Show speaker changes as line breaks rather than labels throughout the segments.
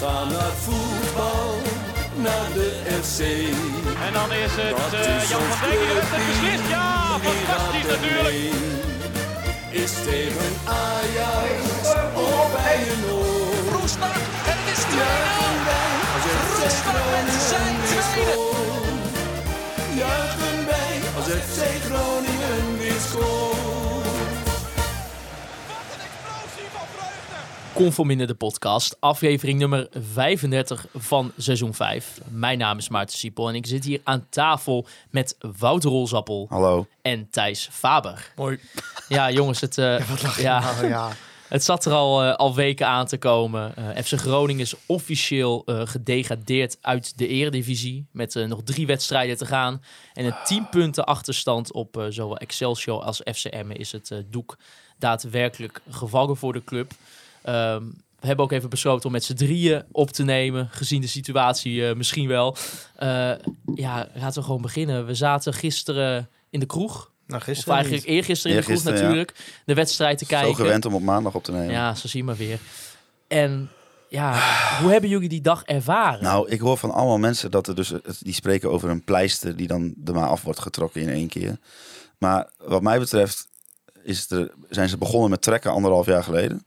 ga naar voetbal, naar de FC.
En dan is het eh, Jan van Dijk die heeft het
clubteam,
beslist. Ja, fantastisch natuurlijk.
Is tegen Ajax of bij een oor.
Roestak en het is 2-0.
Juichen wij als FC
Roestak met zijn tweede.
Juichen wij als FC Groningen weer scoort.
Conforminder de podcast, aflevering nummer 35 van seizoen 5. Mijn naam is Maarten Siepel en ik zit hier aan tafel met Wouter Rolsappel
Hallo.
en Thijs Faber.
Mooi.
Ja, jongens, het, eh, ja,
Nou ja.
het zat er al, eh, al weken aan te komen. Eh, FC Groningen is officieel eh, gedegradeerd uit de eredivisie. Met nog drie wedstrijden te gaan. En een 10 punten achterstand op eh, zowel Excelsior als FCM is het eh, doek daadwerkelijk gevallen voor de club. Ehm, we hebben ook even besloten om met z'n drieën op te nemen, gezien de situatie eh, misschien wel. Eh, ja, laten we gewoon beginnen. We zaten gisteren in de kroeg.
Nou,
Of
gisteren
eigenlijk
niet.
eergisteren in de kroeg
ja.
natuurlijk. De wedstrijd te kijken.
Zo gewend om op maandag op te nemen.
Ja, zo zien we weer. En ja, hoe hebben jullie die dag ervaren?
Nou, ik hoor van allemaal mensen dat er dus, het- die spreken over een pleister die dan er maar af wordt getrokken in één keer. Maar wat mij betreft is er, zijn ze begonnen met trekken anderhalf jaar geleden.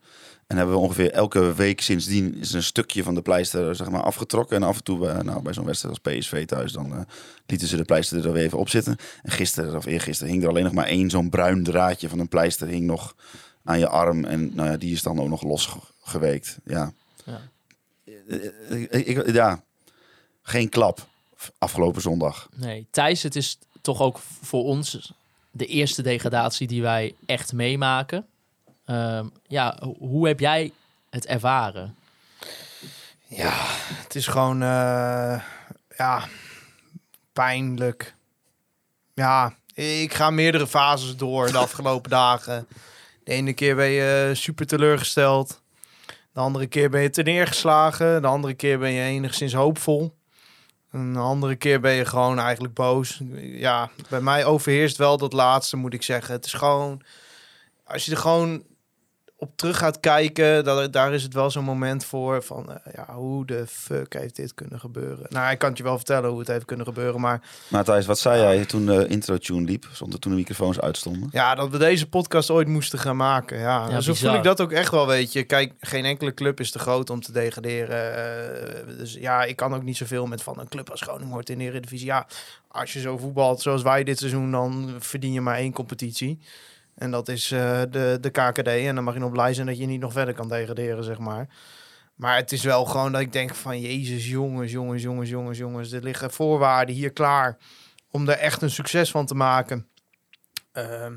En hebben we ongeveer elke week sindsdien is een stukje van de pleister zeg maar, afgetrokken. En af en toe bij, nou, bij zo'n wedstrijd als PSV thuis, dan eh, lieten ze de pleister er weer even op zitten. En gisteren of eergisteren hing er alleen nog maar één zo'n bruin draadje van een pleister hing nog aan je arm. En nou ja, die is dan ook nog losgeweekt. Ja.
Ja.
Eh, ik, ik- ja, geen klap afgelopen zondag.
Nee, Thijs, het is toch ook voor ons de eerste degradatie die wij echt meemaken. Ehm, ja, ho- hoe heb jij het ervaren?
Ja, het is gewoon eh, ja, pijnlijk. Ja, ik ga meerdere fases door de afgelopen dagen. De ene keer ben je super teleurgesteld. De andere keer ben je te neergeslagen. De andere keer ben je enigszins hoopvol. En de andere keer ben je gewoon eigenlijk boos. Ja, bij mij overheerst wel dat laatste, moet ik zeggen. Het is gewoon... Als je er gewoon op terug gaat kijken, dat, daar is het wel zo'n moment voor van, eh, ja, hoe de fuck heeft dit kunnen gebeuren? Nou, ik kan het je wel vertellen hoe het heeft kunnen gebeuren, maar
Maar Thijs, wat zei jij toen de intro-tune liep? Zonder toen de microfoons uitstonden?
ja, dat we deze podcast ooit moesten gaan maken. Ja,
Ja,
zo
bizar.
voel ik dat ook echt wel, weet je. Kijk, geen enkele club is te groot om te degraderen. Eh, dus ja, ik kan ook niet zoveel met van een club als Groningen hoort in de Eredivisie. Ja, als je zo voetbalt zoals wij dit seizoen, dan verdien je maar één competitie. En dat is eh, de, de KKD. En dan mag je nog blij zijn dat je niet nog verder kan degraderen, zeg maar. Maar het is wel gewoon dat ik denk van... Jezus, jongens, jongens, jongens, jongens, jongens. Er liggen voorwaarden hier klaar om er echt een succes van te maken. Ehm,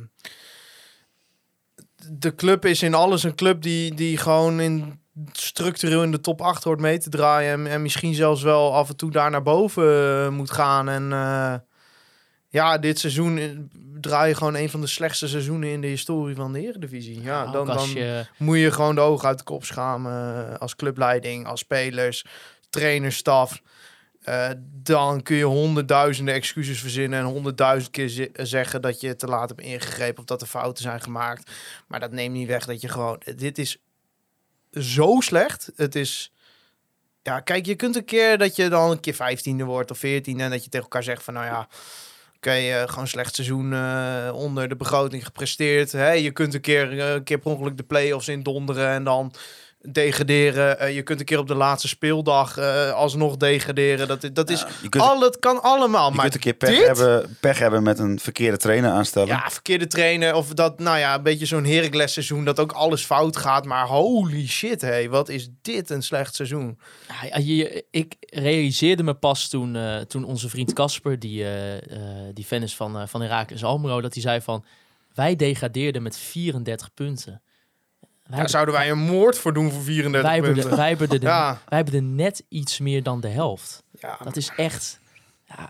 de club is in alles een club die, die gewoon in structureel in de top 8 hoort mee te draaien. En, en misschien zelfs wel af en toe daar naar boven eh, moet gaan. En eh, ja, dit seizoen eh, draai je gewoon een van de slechtste seizoenen in de historie van de Eredivisie. Ja, dan, dan
je,
moet je gewoon de ogen uit de kop schamen eh, als clubleiding, als spelers, trainerstaf. Eh, dan kun je honderdduizenden excuses verzinnen en honderdduizend keer zeggen dat je te laat hebt ingegrepen of dat er fouten zijn gemaakt. Maar dat neemt niet weg dat je gewoon. Dit is zo slecht. Het is. Ja, kijk, je kunt een keer dat je dan een keer vijftiende wordt of veertiende en dat je tegen elkaar zegt van nou ja. Oké, eh, gewoon slecht seizoen eh, onder de begroting gepresteerd. Je kunt een keer, eh, een keer per ongeluk de play-offs in donderen en dan degraderen. Eh, je kunt een keer op de laatste speeldag eh, alsnog degraderen. Dat, dat is
kunt,
al, het kan allemaal.
je
maar
kunt een keer pech
dit?
hebben, pech hebben met een verkeerde trainer aanstellen.
Ja, verkeerde trainer. Of dat, nou ja, een beetje zo'n Heracles seizoen. Dat ook alles fout gaat. Maar holy shit, hé. Wat is dit een slecht seizoen.
ja, je- ik realiseerde me pas toen, eh, toen onze vriend Casper, die, die fan is van, van Heracles Almelo, dat hij zei van, wij degradeerden met 34 punten. Wij,
Daar zouden wij een moord voor doen voor 34
wij, hebben,
punten.
wij, hebben er,
Ja.
wij hebben er net iets meer dan de helft.
ja,
Dat is echt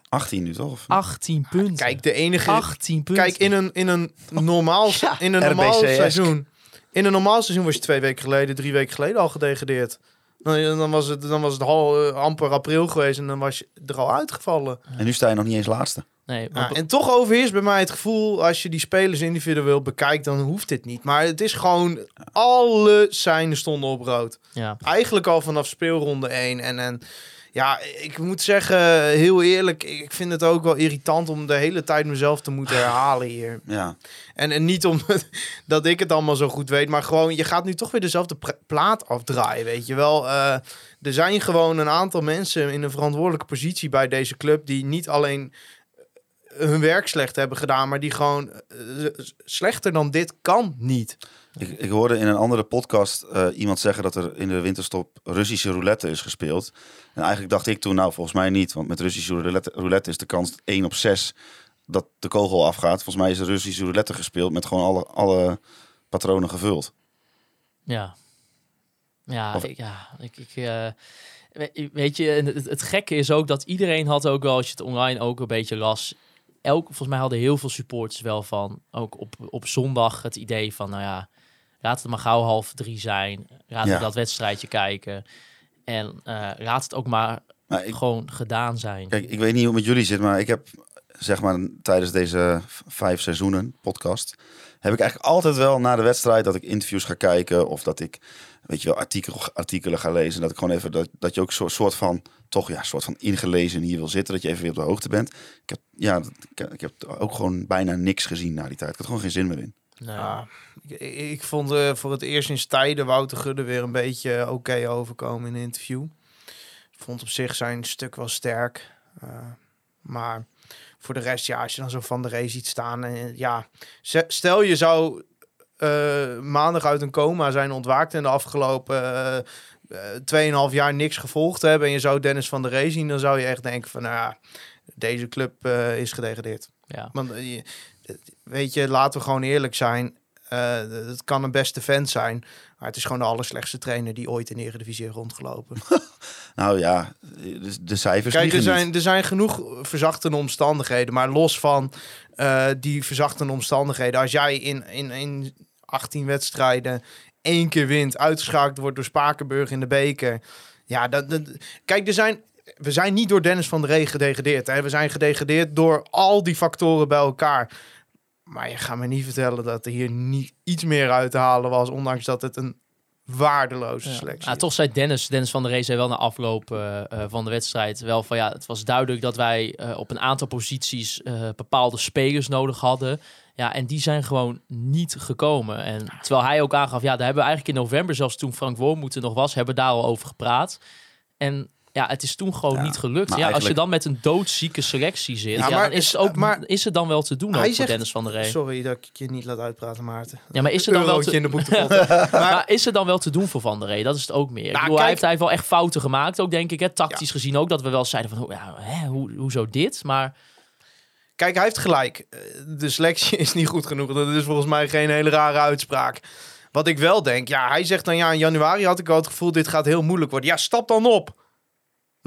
18 nu toch? Of-
18 punten.
kijk, de enige...
18 punten.
Kijk, in een, in een normaal,
Ja.
in een normaal seizoen... In een normaal seizoen was je twee weken geleden, drie weken geleden al gedegradeerd. Dan, dan was het, dan was het al, eh, amper april geweest en dan was je er al uitgevallen.
En nu sta je nog niet eens laatste.
Nee, maar-
en toch overheerst bij mij het gevoel, als je die spelers individueel bekijkt, dan hoeft dit niet. Maar het is gewoon, alle seinen stonden op rood.
ja.
Eigenlijk al vanaf speelronde 1. En, en ja, ik moet zeggen, heel eerlijk, ik vind het ook wel irritant om de hele tijd mezelf te moeten herhalen hier.
Ja,
En, en niet omdat dat ik het allemaal zo goed weet, maar gewoon, je gaat nu toch weer dezelfde plaat afdraaien, weet je wel. Eh, er zijn gewoon een aantal mensen in een verantwoordelijke positie bij deze club die niet alleen hun werk slecht hebben gedaan, maar die gewoon eh, slechter dan dit kan niet.
ik, ik hoorde in een andere podcast eh, iemand zeggen dat er in de winterstop Russische roulette is gespeeld. En eigenlijk dacht ik toen, nou volgens mij niet. Want met Russische roulette, roulette is de kans 1 op 6 dat de kogel afgaat. Volgens mij is er Russische roulette gespeeld met gewoon alle, alle patronen gevuld.
Ja. Ja,
Of-
ik, ja, ik, ik eh, we- weet je, het, het gekke is ook dat iedereen had ook wel, als je het online ook een beetje las, elk, volgens mij hadden heel veel supporters wel van, ook op, op zondag het idee van, nou ja, laat het maar gauw half drie zijn, laten
Ja.
dat wedstrijdje kijken en eh, laat het ook maar
Maar ik,
gewoon gedaan zijn.
Kijk, ik weet niet hoe het met jullie zit, maar ik heb zeg maar tijdens deze vijf seizoenen podcast heb ik eigenlijk altijd wel na de wedstrijd dat ik interviews ga kijken of dat ik weet je wel artikel, artikelen ga lezen dat ik gewoon even dat, dat je ook soort, soort van toch ja soort van ingelezen hier wil zitten dat je even weer op de hoogte bent. Ik heb ja ik, ik heb ook gewoon bijna niks gezien na die tijd. Ik had gewoon geen zin meer in.
Ah, ik, ik vond eh, voor het eerst in tijden Wouter Gudde weer een beetje eh, oké overkomen in een interview. Ik vond op zich zijn stuk wel sterk. Eh, maar voor de rest, ja, als je dan zo van de race ziet staan. En, ja, ze- stel je zou eh, maandag uit een coma zijn ontwaakt en de afgelopen eh, eh, 2,5 jaar niks gevolgd hebben. En je zou Dennis van der Rey zien, dan zou je echt denken van, nou ja, deze club eh, is gedegradeerd.
ja.
Want eh, je- weet je, laten we gewoon eerlijk zijn. Eh, het kan een beste vent zijn, maar het is gewoon de allerslechtste trainer die ooit in de Eredivisie heeft rondgelopen.
Nou ja, de, de cijfers
Kijk, er zijn,
niet.
er zijn genoeg verzachtende omstandigheden, maar los van eh, die verzachtende omstandigheden, als jij in, in, in 18 wedstrijden één keer wint, uitgeschakeld wordt door Spakenburg in de beker, ja, dat, dat, kijk, er zijn. We zijn niet door Dennis van der Rey gedegradeerd. Hè? We zijn gedegradeerd door al die factoren bij elkaar. Maar je gaat me niet vertellen dat er hier niet iets meer uit te halen was, ondanks dat het een waardeloze
Ja.
selectie
Ja, toch zei Dennis, Dennis van der Rey zei wel na afloop eh, eh, van de wedstrijd wel van ja, het was duidelijk dat wij eh, op een aantal posities eh, bepaalde spelers nodig hadden. Ja, en die zijn gewoon niet gekomen. En terwijl hij ook aangaf, ja, daar hebben we eigenlijk in november, zelfs toen Frank Wormoed nog was, hebben we daar al over gepraat. En ja, het is toen gewoon
Ja,
niet gelukt. Ja, als je dan met een doodzieke selectie zit,
Ja,
ja,
maar
is, het ook,
maar-
is het dan wel te doen ook voor Dennis van der Rey?
Sorry dat ik je niet laat uitpraten, Maarten.
Ja, maar is het dan wel te,
in de boekepot.
maar is het dan wel te doen voor Van der Rey? Dat is het ook meer. ik
Nou,
hij, heeft, hij wel echt fouten gemaakt, ook denk ik. Hè, tactisch gezien ook, dat we wel zeiden van, oh, ja, hè, hoe, hoezo dit? Maar
Kijk, hij heeft gelijk. Eh, De selectie is niet goed genoeg. Dat is volgens mij geen hele rare uitspraak. Wat ik wel denk, ja, hij zegt dan ja, in januari had ik al het gevoel, dit gaat heel moeilijk worden. Ja, stap dan op.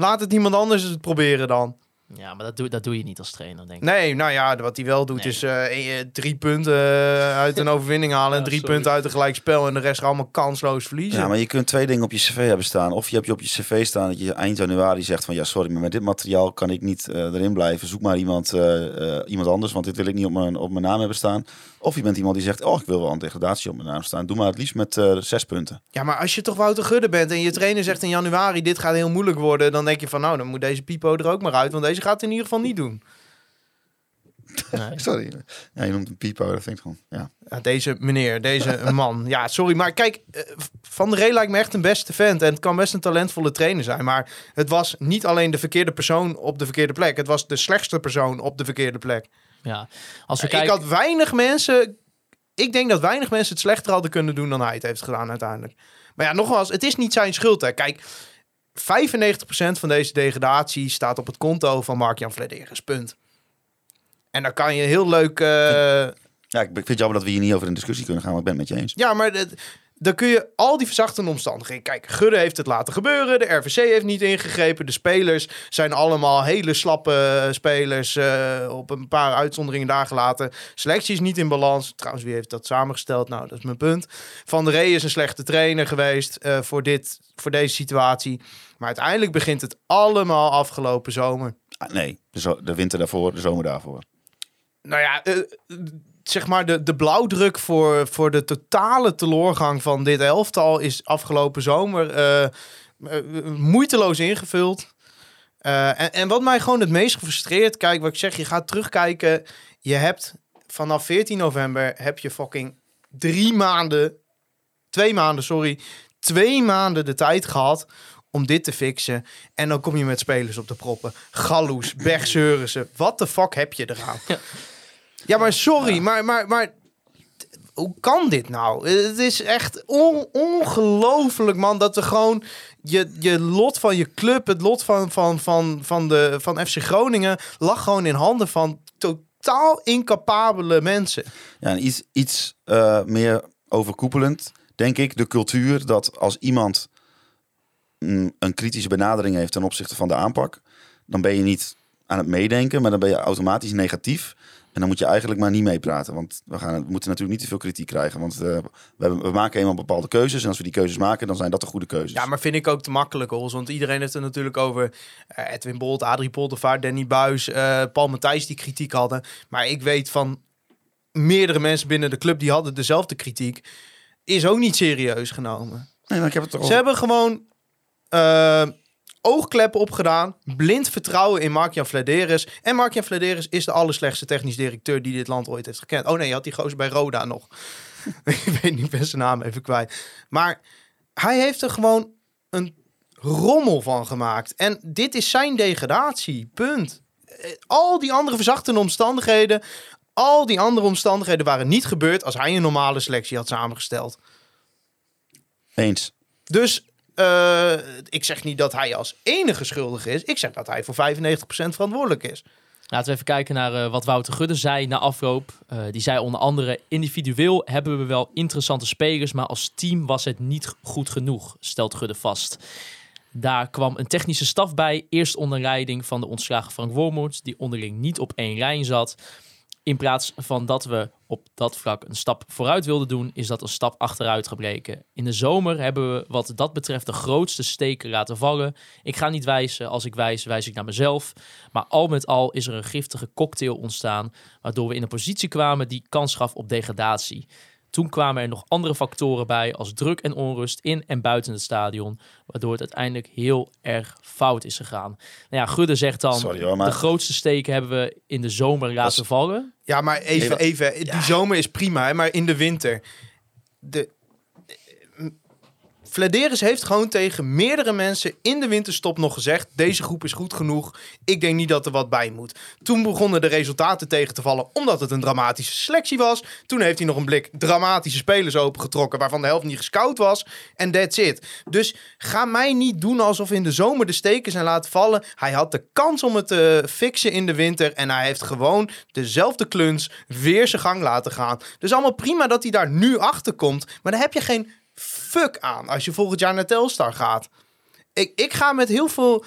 Laat het iemand anders het proberen dan.
ja, maar dat doe, dat doe je niet als trainer, denk ik.
Nee, nou ja, wat hij wel doet
Nee.
is eh, eh, drie punten eh, uit een overwinning halen en drie
sorry.
punten uit een gelijkspel en de rest allemaal kansloos verliezen.
Ja, maar je kunt twee dingen op je cv hebben staan. Of je hebt je op je cv staan dat je eind januari zegt van ja, sorry, maar met dit materiaal kan ik niet eh, erin blijven. Zoek maar iemand, eh, eh, iemand anders, want dit wil ik niet op mijn, op mijn naam hebben staan. Of je bent iemand die zegt, oh, ik wil wel een degradatie op mijn naam staan. Doe maar het liefst met eh, zes punten.
Ja, maar als je toch Wouter Gudde bent en je trainer zegt in januari dit gaat heel moeilijk worden, dan denk je van nou, dan moet deze Pipo er ook maar uit, want deze gaat het in ieder geval niet doen.
Nee.
Sorry. Ja, je noemt een piepo, dat vind ik gewoon, ja.
Ja, deze meneer, deze man. Ja, sorry, maar kijk, eh, Van der Rey lijkt me echt een beste vent. En het kan best een talentvolle trainer zijn. Maar het was niet alleen de verkeerde persoon op de verkeerde plek. Het was de slechtste persoon op de verkeerde plek.
Ja. Als we
Ik
kijken...
had weinig mensen... Ik denk dat weinig mensen het slechter hadden kunnen doen dan hij het heeft gedaan uiteindelijk. Maar ja, nogmaals, het is niet zijn schuld. Hè. Kijk, 95% van deze degradatie staat op het konto van Mark-Jan Vladeris. Punt. En dan kan je heel leuk... eh,
Ja, ik vind het jammer dat we hier niet over in discussie kunnen gaan, maar ik ben het met je eens.
Ja, maar dat- dan kun je al die verzachtende omstandigheden... Kijk, Gudde heeft het laten gebeuren. De RVC heeft niet ingegrepen. De spelers zijn allemaal hele slappe eh, spelers. eh, op een paar uitzonderingen daar gelaten. Selectie is niet in balans. Trouwens, wie heeft dat samengesteld? Nou, dat is mijn punt. Van der Rey is een slechte trainer geweest eh, voor, dit, voor deze situatie. Maar uiteindelijk begint het allemaal afgelopen zomer.
Ah, nee, de, winter daarvoor, de zomer daarvoor.
Nou ja, zeg maar de, de blauwdruk voor, voor de totale teloorgang van dit elftal is afgelopen zomer eh, eh, moeiteloos ingevuld. Eh, en, en wat mij gewoon het meest gefrustreerd, kijk wat ik zeg, je gaat terugkijken. Je hebt vanaf 14 november heb je fucking drie maanden, twee maanden, sorry, twee maanden de tijd gehad om dit te fixen. En dan kom je met spelers op de proppen. Galloes, Berg. Wat de fuck heb je eraan? Ja, maar sorry, maar, maar, maar hoe kan dit nou? Het is echt on- ongelooflijk, man, dat we gewoon je, je lot van je club, het lot van, van, van, van, de, van FC Groningen, lag gewoon in handen van totaal incapabele mensen.
Ja, en iets, iets eh, meer overkoepelend, denk ik, de cultuur dat als iemand mm, een kritische benadering heeft ten opzichte van de aanpak, dan ben je niet aan het meedenken, maar dan ben je automatisch negatief. En dan moet je eigenlijk maar niet meepraten. Want we, gaan, we moeten natuurlijk niet te veel kritiek krijgen. Want eh, we, hebben, we maken eenmaal bepaalde keuzes. En als we die keuzes maken, dan zijn dat de goede keuzes.
Ja, maar vind ik ook te makkelijk, Hols. Want iedereen heeft het natuurlijk over eh, Edwin Bolt, Adrie Poldervaart, Danny Buis, eh, Paul Matthijs die kritiek hadden. Maar ik weet van meerdere mensen binnen de club die hadden dezelfde kritiek. Is ook niet serieus genomen.
Nee, maar ik heb het toch
Ze hebben gewoon oogkleppen opgedaan. Blind vertrouwen in Mark-Jan. En Mark-Jan is de allerslechtste technisch directeur die dit land ooit heeft gekend. Oh nee, je had die gozer bij Roda nog. ik weet niet, ben zijn naam even kwijt. Maar hij heeft er gewoon een rommel van gemaakt. En dit is zijn degradatie. Punt. Eh, Al die andere verzachtende omstandigheden... Al die andere omstandigheden waren niet gebeurd als hij een normale selectie had samengesteld.
Eens.
Dus eh, ik zeg niet dat hij als enige schuldig is. Ik zeg dat hij voor 95% verantwoordelijk is.
Laten we even kijken naar eh, wat Wouter Gudde zei na afloop. Eh, die zei onder andere: individueel hebben we wel interessante spelers, maar als team was het niet goed genoeg, stelt Gudde vast. Daar kwam een technische staf bij, eerst onder leiding van de ontslagen Frank Wormoed, die onderling niet op één lijn zat. In plaats van dat we op dat vlak een stap vooruit wilden doen, is dat een stap achteruit gebleken. In de zomer hebben we wat dat betreft de grootste steken laten vallen. Ik ga niet wijzen, als ik wijs, wijs ik naar mezelf. Maar al met al is er een giftige cocktail ontstaan, waardoor we in een positie kwamen die kans gaf op degradatie. Toen kwamen er nog andere factoren bij, als druk en onrust in en buiten het stadion, waardoor het uiteindelijk heel erg fout is gegaan. Nou ja, Gudde zegt dan,
Sorry hoor, maar-
de grootste steken hebben we in de zomer laten vallen.
Ja, maar even, even. Die zomer is prima, hè, maar in de winter. De, Vladeris heeft gewoon tegen meerdere mensen in de winterstop nog gezegd: deze groep is goed genoeg. Ik denk niet dat er wat bij moet. Toen begonnen de resultaten tegen te vallen, omdat het een dramatische selectie was. Toen heeft hij nog een blik dramatische spelers opengetrokken, waarvan de helft niet gescout was. En that's it. Dus ga mij niet doen alsof in de zomer de steken zijn laten vallen. Hij had de kans om het te fixen in de winter. En hij heeft gewoon dezelfde kluns weer zijn gang laten gaan. Dus allemaal prima dat hij daar nu achter komt. Maar daar heb je geen fuck aan als je volgend jaar naar Telstar gaat. Ik, ik ga met heel veel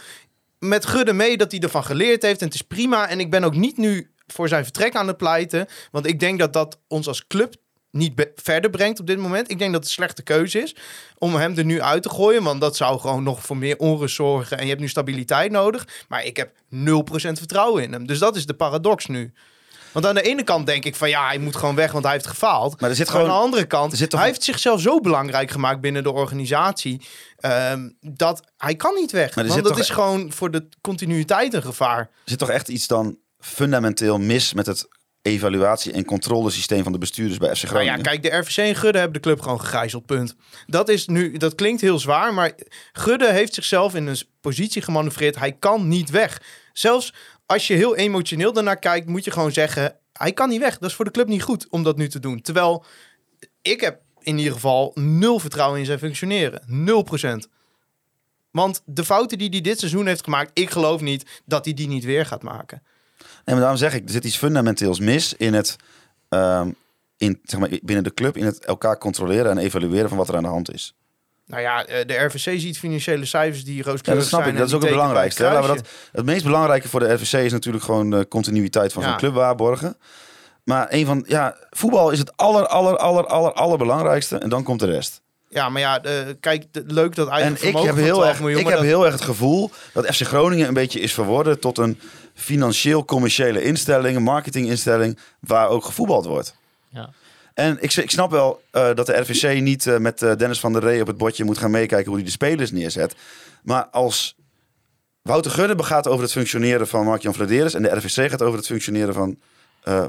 met Gudde mee dat hij ervan geleerd heeft. En het is prima. En ik ben ook niet nu voor zijn vertrek aan het pleiten. Want ik denk dat dat ons als club niet verder brengt op dit moment. Ik denk dat het een slechte keuze is om hem er nu uit te gooien. Want dat zou gewoon nog voor meer onrust zorgen. En je hebt nu stabiliteit nodig. Maar ik heb 0% vertrouwen in hem. Dus dat is de paradox nu. Want aan de ene kant denk ik van ja, hij moet gewoon weg, want hij heeft gefaald.
Maar er zit
Maar aan
gewoon...
de andere kant,
er zit toch
hij
een-
heeft zichzelf zo belangrijk gemaakt binnen de organisatie. ehm, dat hij kan niet weg.
Maar
want dat
toch-
is gewoon voor de continuïteit een gevaar.
Er zit toch echt iets dan fundamenteel mis met het evaluatie- en controlesysteem van de bestuurders bij FC
Nou
Groningen?
ja, kijk, de RVC en Gudde hebben de club gewoon gegijzeld, punt. Dat, is nu, dat klinkt heel zwaar, maar Gudde heeft zichzelf in een positie gemanoeuvreerd. Hij kan niet weg. Zelfs als je heel emotioneel daarnaar kijkt, moet je gewoon zeggen... hij kan niet weg. Dat is voor de club niet goed om dat nu te doen. Terwijl ik heb in ieder geval nul vertrouwen in zijn functioneren. Nul procent. Want de fouten die hij dit seizoen heeft gemaakt... ik geloof niet dat hij die niet weer gaat maken.
Nee, maar daarom zeg ik, er zit iets fundamenteels mis in het, ehm, in, zeg maar, binnen de club, in het elkaar controleren en evalueren van wat er aan de hand is.
Nou ja, eh, de RVC ziet financiële cijfers die
Ja,
rooskleurig
dat snap
zijn.
ik. Dat is
en
ook het belangrijkste. hè. Laten we dat, het meest belangrijke voor de RVC is natuurlijk gewoon de continuïteit van
Ja.
zo'n club waarborgen. Maar een van, ja, voetbal is het aller, aller, aller, aller, allerbelangrijkste. En dan komt de rest.
Ja, maar ja, eh, kijk, de- leuk dat
En
eigenlijk
ik heb, heel erg,
miljoen,
ik heb
dat-
heel erg het gevoel dat FC Groningen een beetje is verworden tot een financieel-commerciële instelling, een marketinginstelling, waar ook gevoetbald wordt.
Ja.
En ik, ik snap wel eh, dat de RVC niet eh, met eh, Dennis van der Ree op het bordje moet gaan meekijken hoe hij de spelers neerzet. Maar als Wouter Gudde begaat over het functioneren van Mark-Jan en de RVC gaat over het functioneren van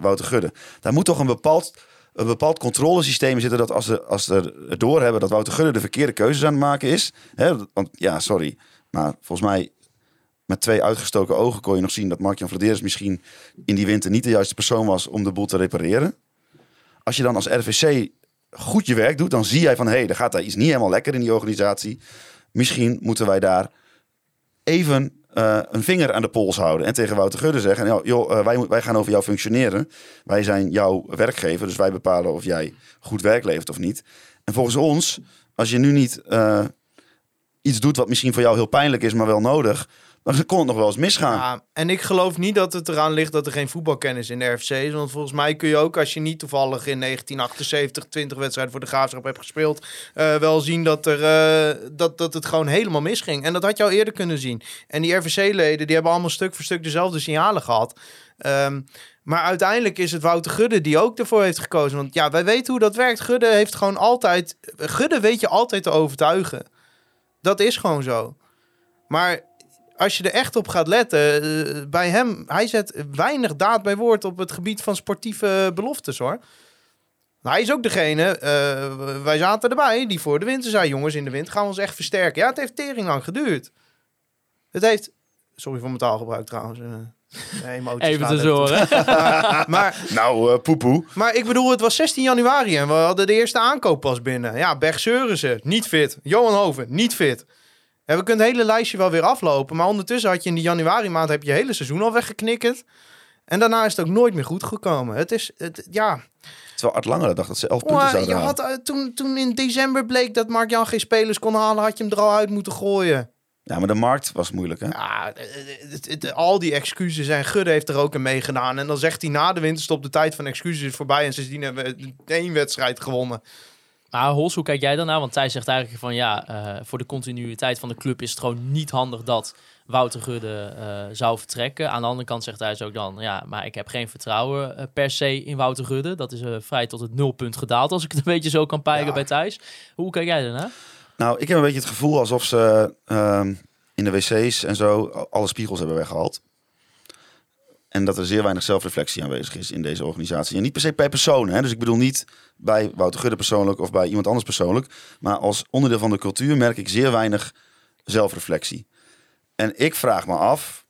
Wouter Gudde. Daar moet toch een bepaald, een bepaald controlesysteem zitten dat als ze als er doorhebben dat Wouter Gudde de verkeerde keuzes aan het maken is. Hè, want ja, sorry, maar volgens mij met twee uitgestoken ogen kon je nog zien dat Mark-Jan misschien in die winter niet de juiste persoon was om de boel te repareren. Als je dan als RVC goed je werk doet, dan zie jij van hé, hey, er gaat daar iets niet helemaal lekker in die organisatie. Misschien moeten wij daar even eh, een vinger aan de pols houden en tegen Wouter Gudde zeggen: joh, joh, eh, wij, wij gaan over jou functioneren. Wij zijn jouw werkgever, dus wij bepalen of jij goed werk levert of niet. En volgens ons, als je nu niet eh, iets doet wat misschien voor jou heel pijnlijk is, maar wel nodig, dan kon het nog wel eens misgaan.
Ja, en ik geloof niet dat het eraan ligt dat er geen voetbalkennis in de RFC is. Want volgens mij kun je ook, als je niet toevallig in 1978 20 wedstrijden voor de Graafschap hebt gespeeld, eh, wel zien dat, er, eh, dat, dat het gewoon helemaal misging. En dat had je al eerder kunnen zien. En die RVC-leden, die hebben allemaal stuk voor stuk dezelfde signalen gehad. Ehm, maar uiteindelijk is het Wouter Gudde die ook ervoor heeft gekozen. Want ja, wij weten hoe dat werkt. Gudde heeft gewoon altijd... Gudde weet je altijd te overtuigen. Dat is gewoon zo. Maar als je er echt op gaat letten, eh, bij hem, hij zet weinig daad bij woord op het gebied van sportieve beloftes hoor. Hij is ook degene, eh, wij zaten erbij, die voor de winter zei: jongens, in de winter gaan we ons echt versterken. Ja, het heeft tering lang geduurd. Het heeft, sorry voor mijn taalgebruik trouwens. de emoties
Even
toe.
hè?
Maar,
Nou, eh poepoe.
maar ik bedoel, het was 16 januari en we hadden de eerste aankoop pas binnen. Ja, Berg Seurissen, niet fit. Johan Hoven, niet fit. En we kunnen het hele lijstje wel weer aflopen. Maar ondertussen had je in die januari maand heb je hele seizoen al weggeknikkerd. En daarna is het ook nooit meer goed gekomen. Het is, het, ja.
Terwijl Art Langere dacht dat ze elf punten zouden
je
halen.
had, eh, toen, toen in december bleek dat Mark-Jan geen spelers kon halen, had je hem er al uit moeten gooien.
Ja, maar de markt was moeilijk, hè?
Ja, het- het- al die excuses en Gudde heeft er ook in meegedaan. En dan zegt hij na de winterstop de tijd van excuses is voorbij. En sindsdien hebben we één wedstrijd gewonnen.
Maar Hols, hoe kijk jij daarnaar? Want Thijs zegt eigenlijk van ja, eh, voor de continuïteit van de club is het gewoon niet handig dat Wouter Gudde eh, zou vertrekken. Aan de andere kant zegt Thijs ook dan, ja, maar ik heb geen vertrouwen eh, per se in Wouter Gudde. Dat is vrij tot het nulpunt gedaald, als ik het een beetje zo kan peilen
Ja.
bij Thijs. Hoe kijk jij daarnaar?
Nou, ik heb een beetje het gevoel alsof ze ehm, in de wc's en zo alle spiegels hebben weggehaald. En dat er zeer weinig zelfreflectie aanwezig is in deze organisatie. En niet per se per persoon. Hè? Dus ik bedoel niet bij Wouter Gudde persoonlijk of bij iemand anders persoonlijk. Maar als onderdeel van de cultuur merk ik zeer weinig zelfreflectie. En ik vraag me af.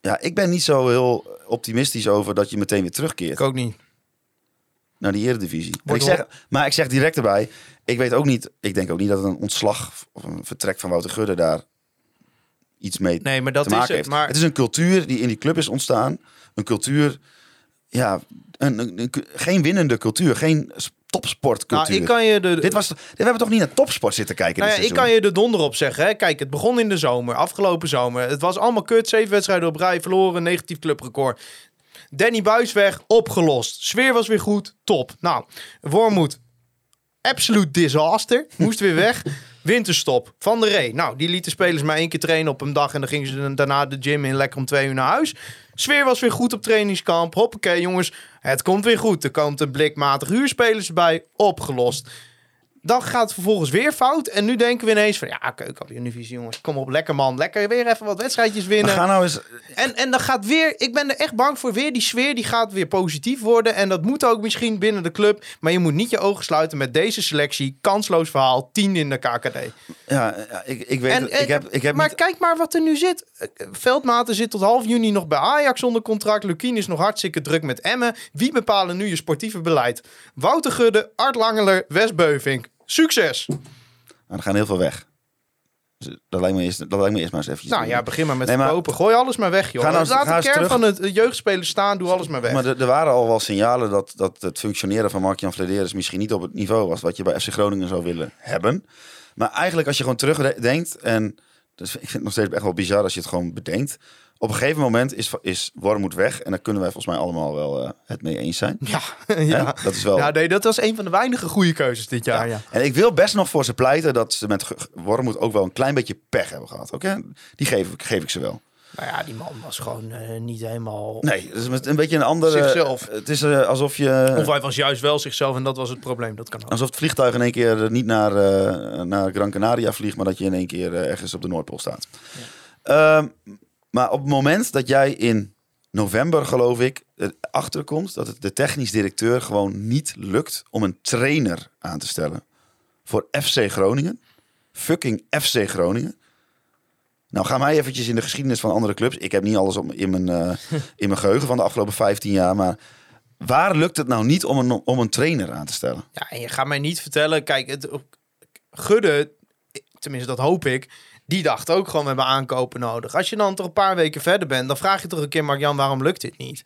Ja, ik ben niet zo heel optimistisch over dat je meteen weer terugkeert
Ik ook niet.
naar die Eredivisie. En
Wordt
ik zeg, maar ik zeg direct erbij, ik weet ook niet, ik denk ook niet dat een ontslag of een vertrek van Wouter Gudde daar iets mee
Nee, maar dat
te
is het.
heeft.
Maar
Het is een cultuur die in die club is ontstaan. Een cultuur, ja, een, een- een- geen winnende cultuur, geen topsportcultuur.
nou, ik kan je de,
Dit was, we hebben toch niet naar topsport zitten kijken
Nou ja, ik kan je de donder op zeggen. Hè? Kijk, het begon in de zomer, afgelopen zomer. Het was allemaal kut, zeven wedstrijden op rij, verloren, negatief clubrecord. Danny Buis weg, opgelost. Sfeer was weer goed, top. Nou, Wormoed, absoluut disaster. Moest weer weg. Winterstop. Van der Ree. Nou, die liet de spelers maar één keer trainen op een dag. En dan gingen ze daarna de gym in, lekker om twee uur naar huis. Sfeer was weer goed op trainingskamp. Hoppakee, jongens. Het komt weer goed. Er komt een blikmatig huurspelers bij. Opgelost. Dan gaat het vervolgens weer fout. En nu denken we ineens van... Ja, keukenkampioen-divisie, jongens. Kom op, lekker man. Lekker weer even wat wedstrijdjes winnen.
ga nou eens,
En, en dan gaat weer, ik ben er echt bang voor, weer die sfeer die gaat weer positief worden. En dat moet ook misschien binnen de club. Maar je moet niet je ogen sluiten met deze selectie. Kansloos verhaal, tien in de KKD.
ja, ik, ik weet,
En,
ik heb, ik heb
maar
niet,
kijk maar wat er nu zit. Eh, Veldmaten zit tot half juni nog bij Ajax zonder contract. Lukien is nog hartstikke druk met Emmen. Wie bepalen nu je sportieve beleid? Wouter Gudde, Art Langeler, Wes Beuvink. Succes!
Nou, er gaan heel veel weg. Dus dat lijkt me eerst, dat lijkt me eerst maar eens eventjes.
Nou ja, begin maar met
Nee, maar-
verkopen. Gooi alles maar weg, joh.
Ga nou-
Laat
ga
de kern
terug.
van het eh, jeugdspeler staan. Doe alles maar weg.
Maar er, er waren al wel signalen dat, dat het functioneren van Mark-Jan Flederis misschien niet op het niveau was wat je bij FC Groningen zou willen hebben. Maar eigenlijk als je gewoon terugdenkt en Dus ik vind het nog steeds echt wel bizar als je het gewoon bedenkt. Op een gegeven moment is, is Wormoed weg. En daar kunnen wij volgens mij allemaal wel eh, het mee eens zijn.
Ja, ja.
Dat is wel...
ja nee, dat was een van de weinige goede keuzes dit jaar. Ja.
En ik wil best nog voor ze pleiten dat ze met Wormoed ook wel een klein beetje pech hebben gehad. Oké, Die geef, ik- geef ik ze wel.
Nou ja, die man was gewoon eh, niet helemaal...
Nee, is met een beetje een andere...
Zichzelf.
Het is eh, alsof je...
Of hij was juist wel zichzelf en dat was het probleem. Dat kan ook.
Alsof het vliegtuig in één keer niet naar, naar Gran Canaria vliegt, maar dat je in één keer ergens op de Noordpool staat. Ehm, maar op het moment dat jij in november, geloof ik, erachter komt dat het de technisch directeur gewoon niet lukt om een trainer aan te stellen voor FC Groningen. Fucking FC Groningen. Nou, ga mij eventjes in de geschiedenis van andere clubs. Ik heb niet alles in, mijn, eh, in mijn geheugen van de afgelopen 15 jaar, maar waar lukt het nou niet om een, om een trainer aan te stellen?
Ja, en je gaat mij niet vertellen... Kijk, het, Gudde, tenminste dat hoop ik... Die dacht ook gewoon, we hebben aankopen nodig. Als je dan toch een paar weken verder bent... dan vraag je toch een keer, Mark-Jan, waarom lukt dit niet?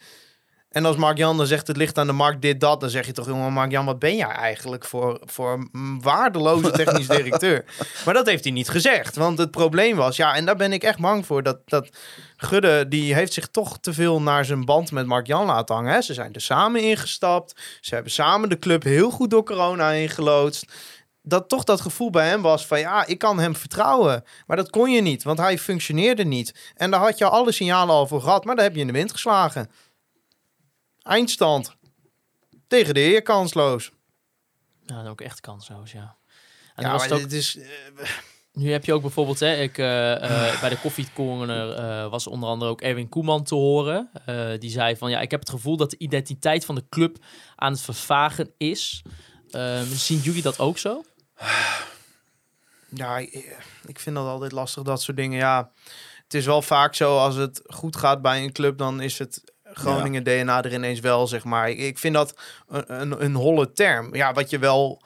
En als Mark-Jan dan zegt, het ligt aan de markt dit, dat... dan zeg je toch, jongen, Mark-Jan, wat ben jij eigenlijk voor, voor een waardeloze technisch directeur? Maar dat heeft hij niet gezegd. Want het probleem was, ja, en daar ben ik echt bang voor... dat, dat Gudde, die heeft zich toch te veel naar zijn band met Mark-Jan laten hangen. Hè? Ze zijn er samen ingestapt. Ze hebben samen de club heel goed door corona ingeloodst dat toch dat gevoel bij hem was van ja, ik kan hem vertrouwen. Maar dat kon je niet, want hij functioneerde niet. En daar had je alle signalen al voor gehad, maar daar heb je in de wind geslagen. Eindstand. Tegen de heer kansloos.
Ja, en ook echt kansloos, ja. En
Ja,
was het ook,
dit is... eh,
nu heb je ook bijvoorbeeld, hè, ik, eh, eh, bij de koffiecorner eh was onder andere ook Erwin Koeman te horen. Die zei van, ja, ik heb het gevoel dat de identiteit van de club aan het vervagen is. Zien jullie dat ook zo?
Ja, ik- vind dat altijd lastig, dat soort dingen. Ja, het is wel vaak zo, als het goed gaat bij een club, dan is het Groningen DNA er ineens wel, zeg maar. Ik- Ik vind dat een, een, een holle term. Ja, wat je wel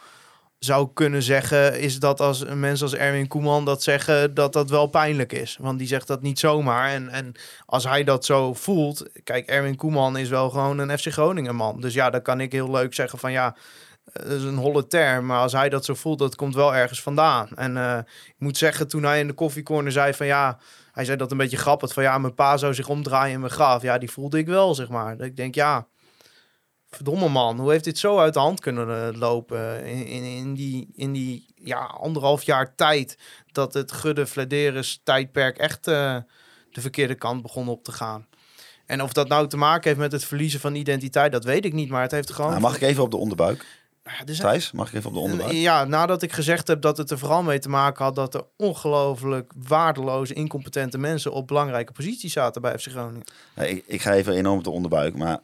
zou kunnen zeggen, is dat als mensen als Erwin Koeman dat zeggen, dat dat wel pijnlijk is. Want die zegt dat niet zomaar. En, en als hij dat zo voelt, kijk, Erwin Koeman is wel gewoon een FC Groningen man. Dus ja, dan kan ik heel leuk zeggen van ja, dat is een holle term, maar als hij dat zo voelt, dat komt wel ergens vandaan. En eh, ik moet zeggen, toen hij in de koffiecorner zei van ja, hij zei dat een beetje grappig van ja, mijn pa zou zich omdraaien in mijn graf. Ja, die voelde ik wel, zeg maar. Ik denk ja, verdomme man, hoe heeft dit zo uit de hand kunnen eh, lopen in, in, die, in die ja, anderhalf jaar tijd dat het Gudde Flederis tijdperk echt eh, de verkeerde kant begon op te gaan. En of dat nou te maken heeft met het verliezen van identiteit, dat weet ik niet. Maar het heeft gewoon.
Nou, mag ik even op de onderbuik?
Zijn-
Thijs, mag ik even op de onderbuik?
ja, nadat ik gezegd heb dat het er vooral mee te maken had dat er ongelooflijk waardeloze, incompetente mensen op belangrijke posities zaten bij FC Groningen.
Nee, ik, ik ga even enorm op de onderbuik, maar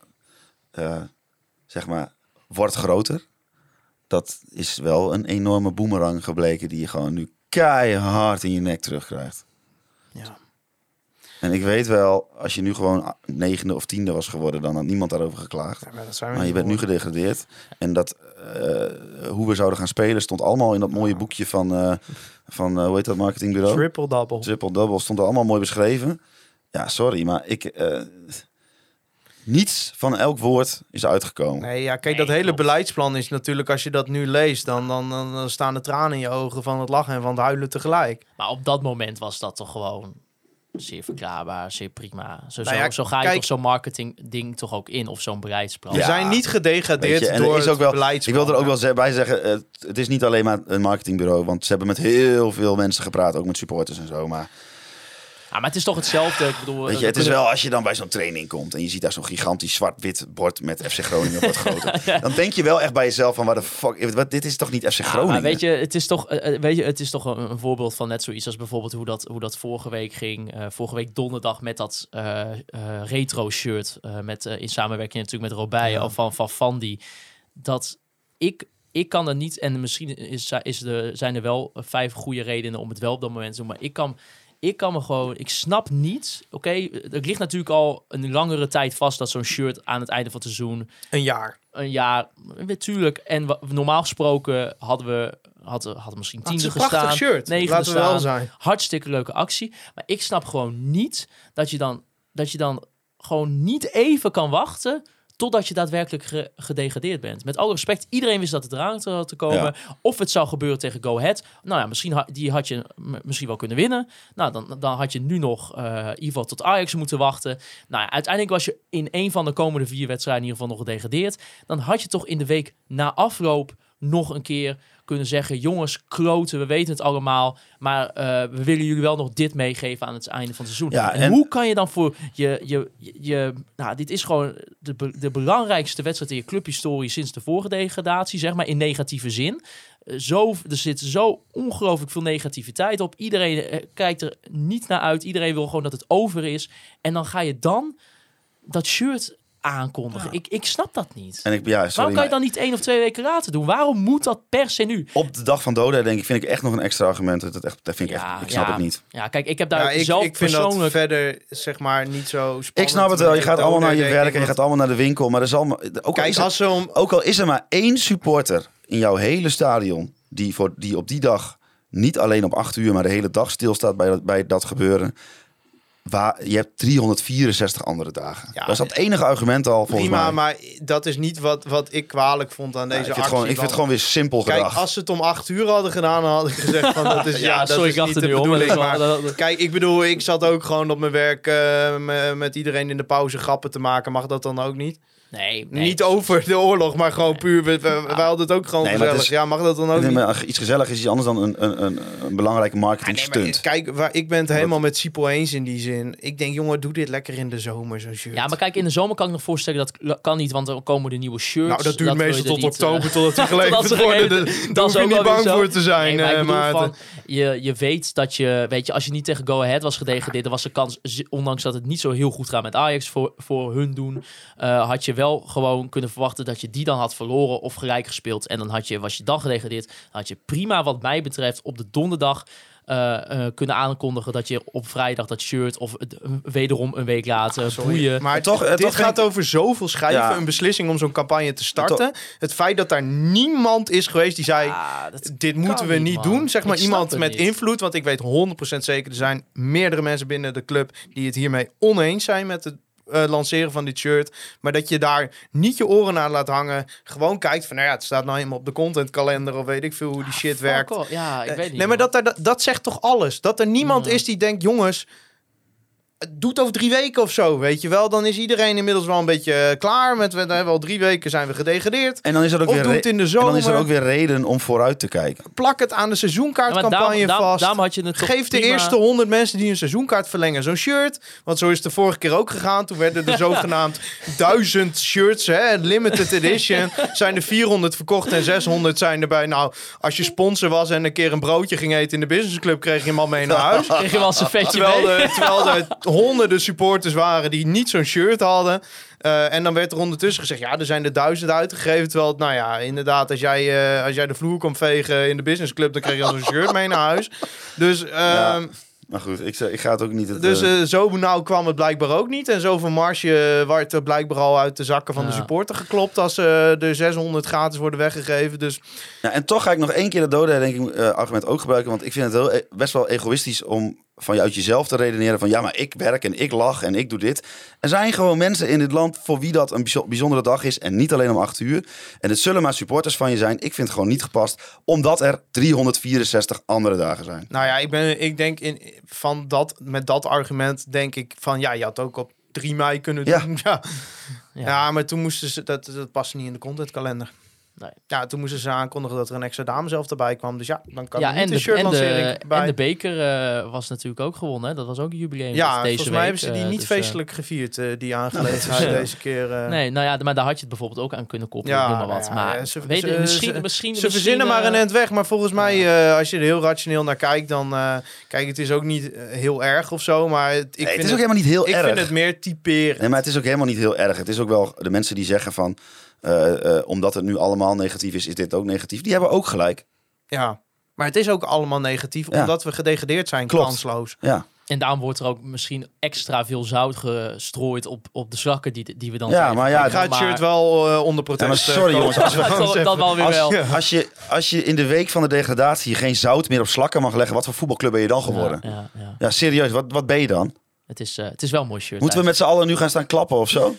eh, zeg maar, wordt groter. Dat is wel een enorme boemerang gebleken die je gewoon nu keihard in je nek terugkrijgt.
Ja.
En ik weet wel, als je nu gewoon negende of tiende was geworden, dan had niemand daarover geklaagd.
maar dat zijn we
Maar je bent nu gedegradeerd. En dat, eh, hoe we zouden gaan spelen stond allemaal in dat mooie boekje van, eh, van eh, hoe heet dat marketingbureau?
Triple double.
Triple double stond er allemaal mooi beschreven. Ja, sorry, maar ik. eh, niets van elk woord is uitgekomen.
Nee, ja, kijk,
Nee,
dat hele
klopt.
beleidsplan is natuurlijk, als je dat nu leest, dan, dan, dan, dan staan de tranen in je ogen van het lachen en van het huilen tegelijk.
Maar op dat moment was dat toch gewoon zeer verklaarbaar, zeer prima. Zo,
Nou
zo,
ja,
zo ga je toch zo'n marketing ding toch ook in, of zo'n beleidsplan.
We
Ja.
zijn niet gedegradeerd
je, en
door
is ook wel,
het
ik
beleidsplan.
wil er ook wel bij zeggen, het, het is niet alleen maar een marketingbureau, want ze hebben met heel veel mensen gepraat, ook met supporters en zo. Maar
Ja, maar het is toch hetzelfde. Ik bedoel,
weet je, het is wel als je dan bij zo'n training komt en je ziet daar zo'n gigantisch zwart-wit bord met FC Groningen wat groter, dan denk je wel echt bij jezelf van, waar de fuck, wat, dit is toch niet FC
Ja,
Groningen?
maar weet je, het is toch, eh, eh, weet je, het is toch een, een voorbeeld van net zoiets als bijvoorbeeld hoe dat, hoe dat vorige week ging. Eh, vorige week donderdag met dat retro shirt. met, in samenwerking natuurlijk met Robij of van, van Fandi. Dat ik, ik kan er niet, en misschien is, is er, zijn er wel vijf goede redenen om het wel op dat moment te doen. Maar ik kan, ik kan me gewoon, ik snap niet. Oké, het ligt natuurlijk al een langere tijd vast dat zo'n shirt aan het einde van het seizoen
Een jaar.
een jaar, natuurlijk. En normaal gesproken hadden we hadden, hadden misschien tiende
prachtig
gestaan,
shirt.
negende
Laten we wel zijn.
Hartstikke leuke actie. Maar ik snap gewoon niet dat je dan, dat je dan gewoon niet even kan wachten totdat je daadwerkelijk ge- gedegradeerd bent. Met alle respect, iedereen wist dat het eraan te komen.
Ja.
Of het zou gebeuren tegen Go Ahead. Nou ja, misschien ha- die had je misschien wel kunnen winnen. Nou, dan, dan had je nu nog eh, in ieder geval tot Ajax moeten wachten. Nou ja, uiteindelijk was je in een van de komende vier wedstrijden in ieder geval nog gedegradeerd. Dan had je toch in de week na afloop nog een keer kunnen zeggen... jongens, kloten, we weten het allemaal... maar eh, we willen jullie wel nog dit meegeven aan het einde van het seizoen.
Ja,
en,
en-
hoe kan je dan voor je... je, je, nou, dit is gewoon de, de belangrijkste wedstrijd in je clubhistorie... sinds de vorige degradatie, zeg maar, in negatieve zin. Eh, Zo, er zit zo ongelooflijk veel negativiteit op. Iedereen eh, kijkt er niet naar uit. Iedereen wil gewoon dat het over is. En dan ga je dan dat shirt aankondigen. Ik, ik snap dat niet.
En ik, ja, sorry,
Waarom kan je dan niet één of twee weken later doen? Waarom moet dat per se nu?
op de dag van doden denk ik, vind ik echt nog een extra argument. Dat, het echt, dat vind ik
Ja,
echt, ik snap
ja.
het niet.
Ja, kijk, ik heb daar
Ja, ik,
zelf
ik vind dat
persoonlijk...
verder zeg maar niet zo spannend.
Ik snap het wel. Je gaat allemaal naar je werk en je gaat allemaal naar de winkel. Maar er zal, ook, al
Kijk,
is er,
om...
ook al is er maar één supporter in jouw hele stadion... die, voor, die op die dag niet alleen op acht uur, maar de hele dag stilstaat bij dat, bij dat gebeuren... Waar, je hebt 364 andere dagen.
Ja,
dat is dat enige argument al volgens
Prima,
mij.
maar dat is niet wat, wat ik kwalijk vond aan
Ja,
deze
ik, vind
actie.
het gewoon, ik vind het gewoon weer simpel
Kijk,
gedrag.
als ze het om acht uur hadden gedaan, dan had ik gezegd van dat is ja,
Ja,
dat
sorry,
is
ik dacht
niet
er
de bedoeling. Maar kijk, ik bedoel, ik zat ook gewoon op mijn werk eh, me- met iedereen in de pauze grappen te maken. Mag dat dan ook niet?
Nee, nee.
Niet over de oorlog, maar gewoon puur. We, we- wij hadden het ook gewoon
Nee,
gezellig.
is-
ja, mag dat dan ook
Nee, maar iets gezellig is iets anders dan een, een, een, een belangrijke marketing
Ja, nee, maar
stunt.
kijk, waar, ik ben het helemaal met Sipo eens in die zin. Ik denk, jongen, doe dit lekker in de zomer, zo'n shirt.
Ja, maar kijk, in de zomer kan ik nog voorstellen dat kan niet, want er komen de nieuwe shirts.
nou, dat duurt
je
meestal tot
niet, eh,
oktober, totdat die
totdat
geleverd
ze
worden.
geleverd- dat
Daar
is
hoef je
ook
niet
wel weer
bang
zo.
voor te zijn,
Nee, maar van, je, je weet dat je, weet je, als je niet tegen Go Ahead was gedegradeerd, dan was de kans, ondanks dat het niet zo heel goed gaat met Ajax voor, voor hun doen, eh, had je wel gewoon kunnen verwachten dat je die dan had verloren of gelijk gespeeld. En dan had je, was je dan gedegradeerd, dan had je prima, wat mij betreft, op de donderdag eh, eh, kunnen aankondigen dat je op vrijdag dat shirt of het, eh, wederom een week later boeien.
Maar
toch-
dit
toch
gaat over zoveel schijven.
Ja.
Een beslissing om zo'n campagne te starten. Het feit dat daar niemand is geweest die zei...
Ah, dat
Dit moeten we
niet, man.
doen. Zeg maar
Ik
iemand met
niet.
invloed. Want ik weet 100% zeker, er zijn meerdere mensen binnen de club die het hiermee oneens zijn met het eh, lanceren van dit shirt. Maar dat je daar niet je oren aan laat hangen. Gewoon kijkt van, nou ja, het staat nou helemaal op de contentkalender of weet ik veel hoe die shit werkt.
Off. Ja, ik
Eh,
weet niet.
nee, maar dat, dat, dat zegt toch alles? Dat er niemand is die denkt, jongens, doet over drie weken of zo, weet je wel. Dan is iedereen inmiddels wel een beetje eh, klaar. Met, we hebben al drie weken zijn we gedegradeerd.
En dan is er ook weer
in de
en dan is er
zomer.
ook weer reden om vooruit te kijken.
Plak het aan de seizoenkaartcampagne
daarom-
vast.
daarom had je het toch
Geef de
prima-
eerste 100 mensen die een seizoenkaart verlengen zo'n shirt. Want zo is het de vorige keer ook gegaan. Toen werden er zogenaamd duizend shirts, hè, limited edition. Zijn er 400 verkocht en 600 zijn erbij. Nou, als je sponsor was en een keer een broodje ging eten in de businessclub, kreeg je hem al mee naar huis.
Kreeg je wel eens een vetje
Terwijl
mee?
er, terwijl er honderden supporters waren die niet zo'n shirt hadden. Eh, en dan werd er ondertussen gezegd, ja, er zijn er duizend uitgegeven. Terwijl, het, nou ja, inderdaad, als jij, eh, als jij de vloer komt vegen in de businessclub, dan krijg je al zo'n shirt mee naar huis. Dus, ehm,
Maar goed, ik, ik ga het ook niet... Het,
dus
eh,
zo nauw kwam het blijkbaar ook niet. En zoveel marge werd er blijkbaar al uit de zakken van de supporter geklopt als eh de 600 gratis worden weggegeven. Dus
ja, en toch ga ik nog één keer dat dode denk ik, argument ook gebruiken. Want ik vind het heel, e- best wel egoïstisch om van je uit jezelf te redeneren. Van ja, maar ik werk en ik lach en ik doe dit. Er zijn gewoon mensen in dit land voor wie dat een bijzo- bijzondere dag is. En niet alleen om acht uur. En het zullen maar supporters van je zijn. Ik vind het gewoon niet gepast. Omdat er 364 andere dagen zijn.
Nou ja, ik, ben, ik denk in, van dat, met dat argument denk ik van ja, je had ook op 3 mei kunnen doen. Ja.
Ja.
Ja. maar toen moesten ze, dat, dat paste niet in de contentkalender.
Nee.
Ja, toen moesten ze aankondigen dat er een extra dame zelf erbij kwam. Dus ja, dan kan
Ja,
er niet
en de, en,
shirtlancering
de,
bij.
en de beker eh, was natuurlijk ook gewonnen. Hè? Dat was ook een jubileum
ja,
deze
volgens
week.
mij hebben ze die
eh,
niet
dus, eh,
feestelijk gevierd, die aangelegenheid deze keer.
Nee, nou ja, maar daar had je het bijvoorbeeld ook aan kunnen koppelen.
Ja,
noem maar wat.
ja,
maar
ja, ze-
weet
ze-
misschien,
ze-
misschien,
Ze verzinnen maar een end weg, maar volgens mij, eh, als je er heel rationeel naar kijkt, dan... eh, kijk, het is ook niet heel erg of zo, maar het, ik,
Nee, het
vind,
is ook
het,
helemaal niet heel
ik
erg.
vind het meer typeren.
Nee, maar het is ook helemaal niet heel erg. Het is ook wel de mensen die zeggen van... eh, eh, omdat het nu allemaal negatief is, is dit ook negatief. Die hebben ook gelijk.
Ja, maar het is ook allemaal negatief,
Ja.
omdat we gedegradeerd zijn,
Klopt.
kansloos.
Ja,
En daarom wordt er ook misschien extra veel zout gestrooid op, op de zakken die, die we dan
ja maar ja,
ik ga het
maar-
shirt wel eh, onder protest.
Ja, maar
eh,
sorry, jongens, als we-
dat, dat wel weer
Als,
wel.
als, je, als je in de week van de degradatie geen zout meer op slakken mag leggen, wat voor voetbalclub ben je dan geworden? Ja,
Ja, ja, ja.
serieus, wat, wat ben je dan?
Het, is, eh, het is wel een mooi shirt.
Moeten we met z'n allen nu gaan staan klappen of zo?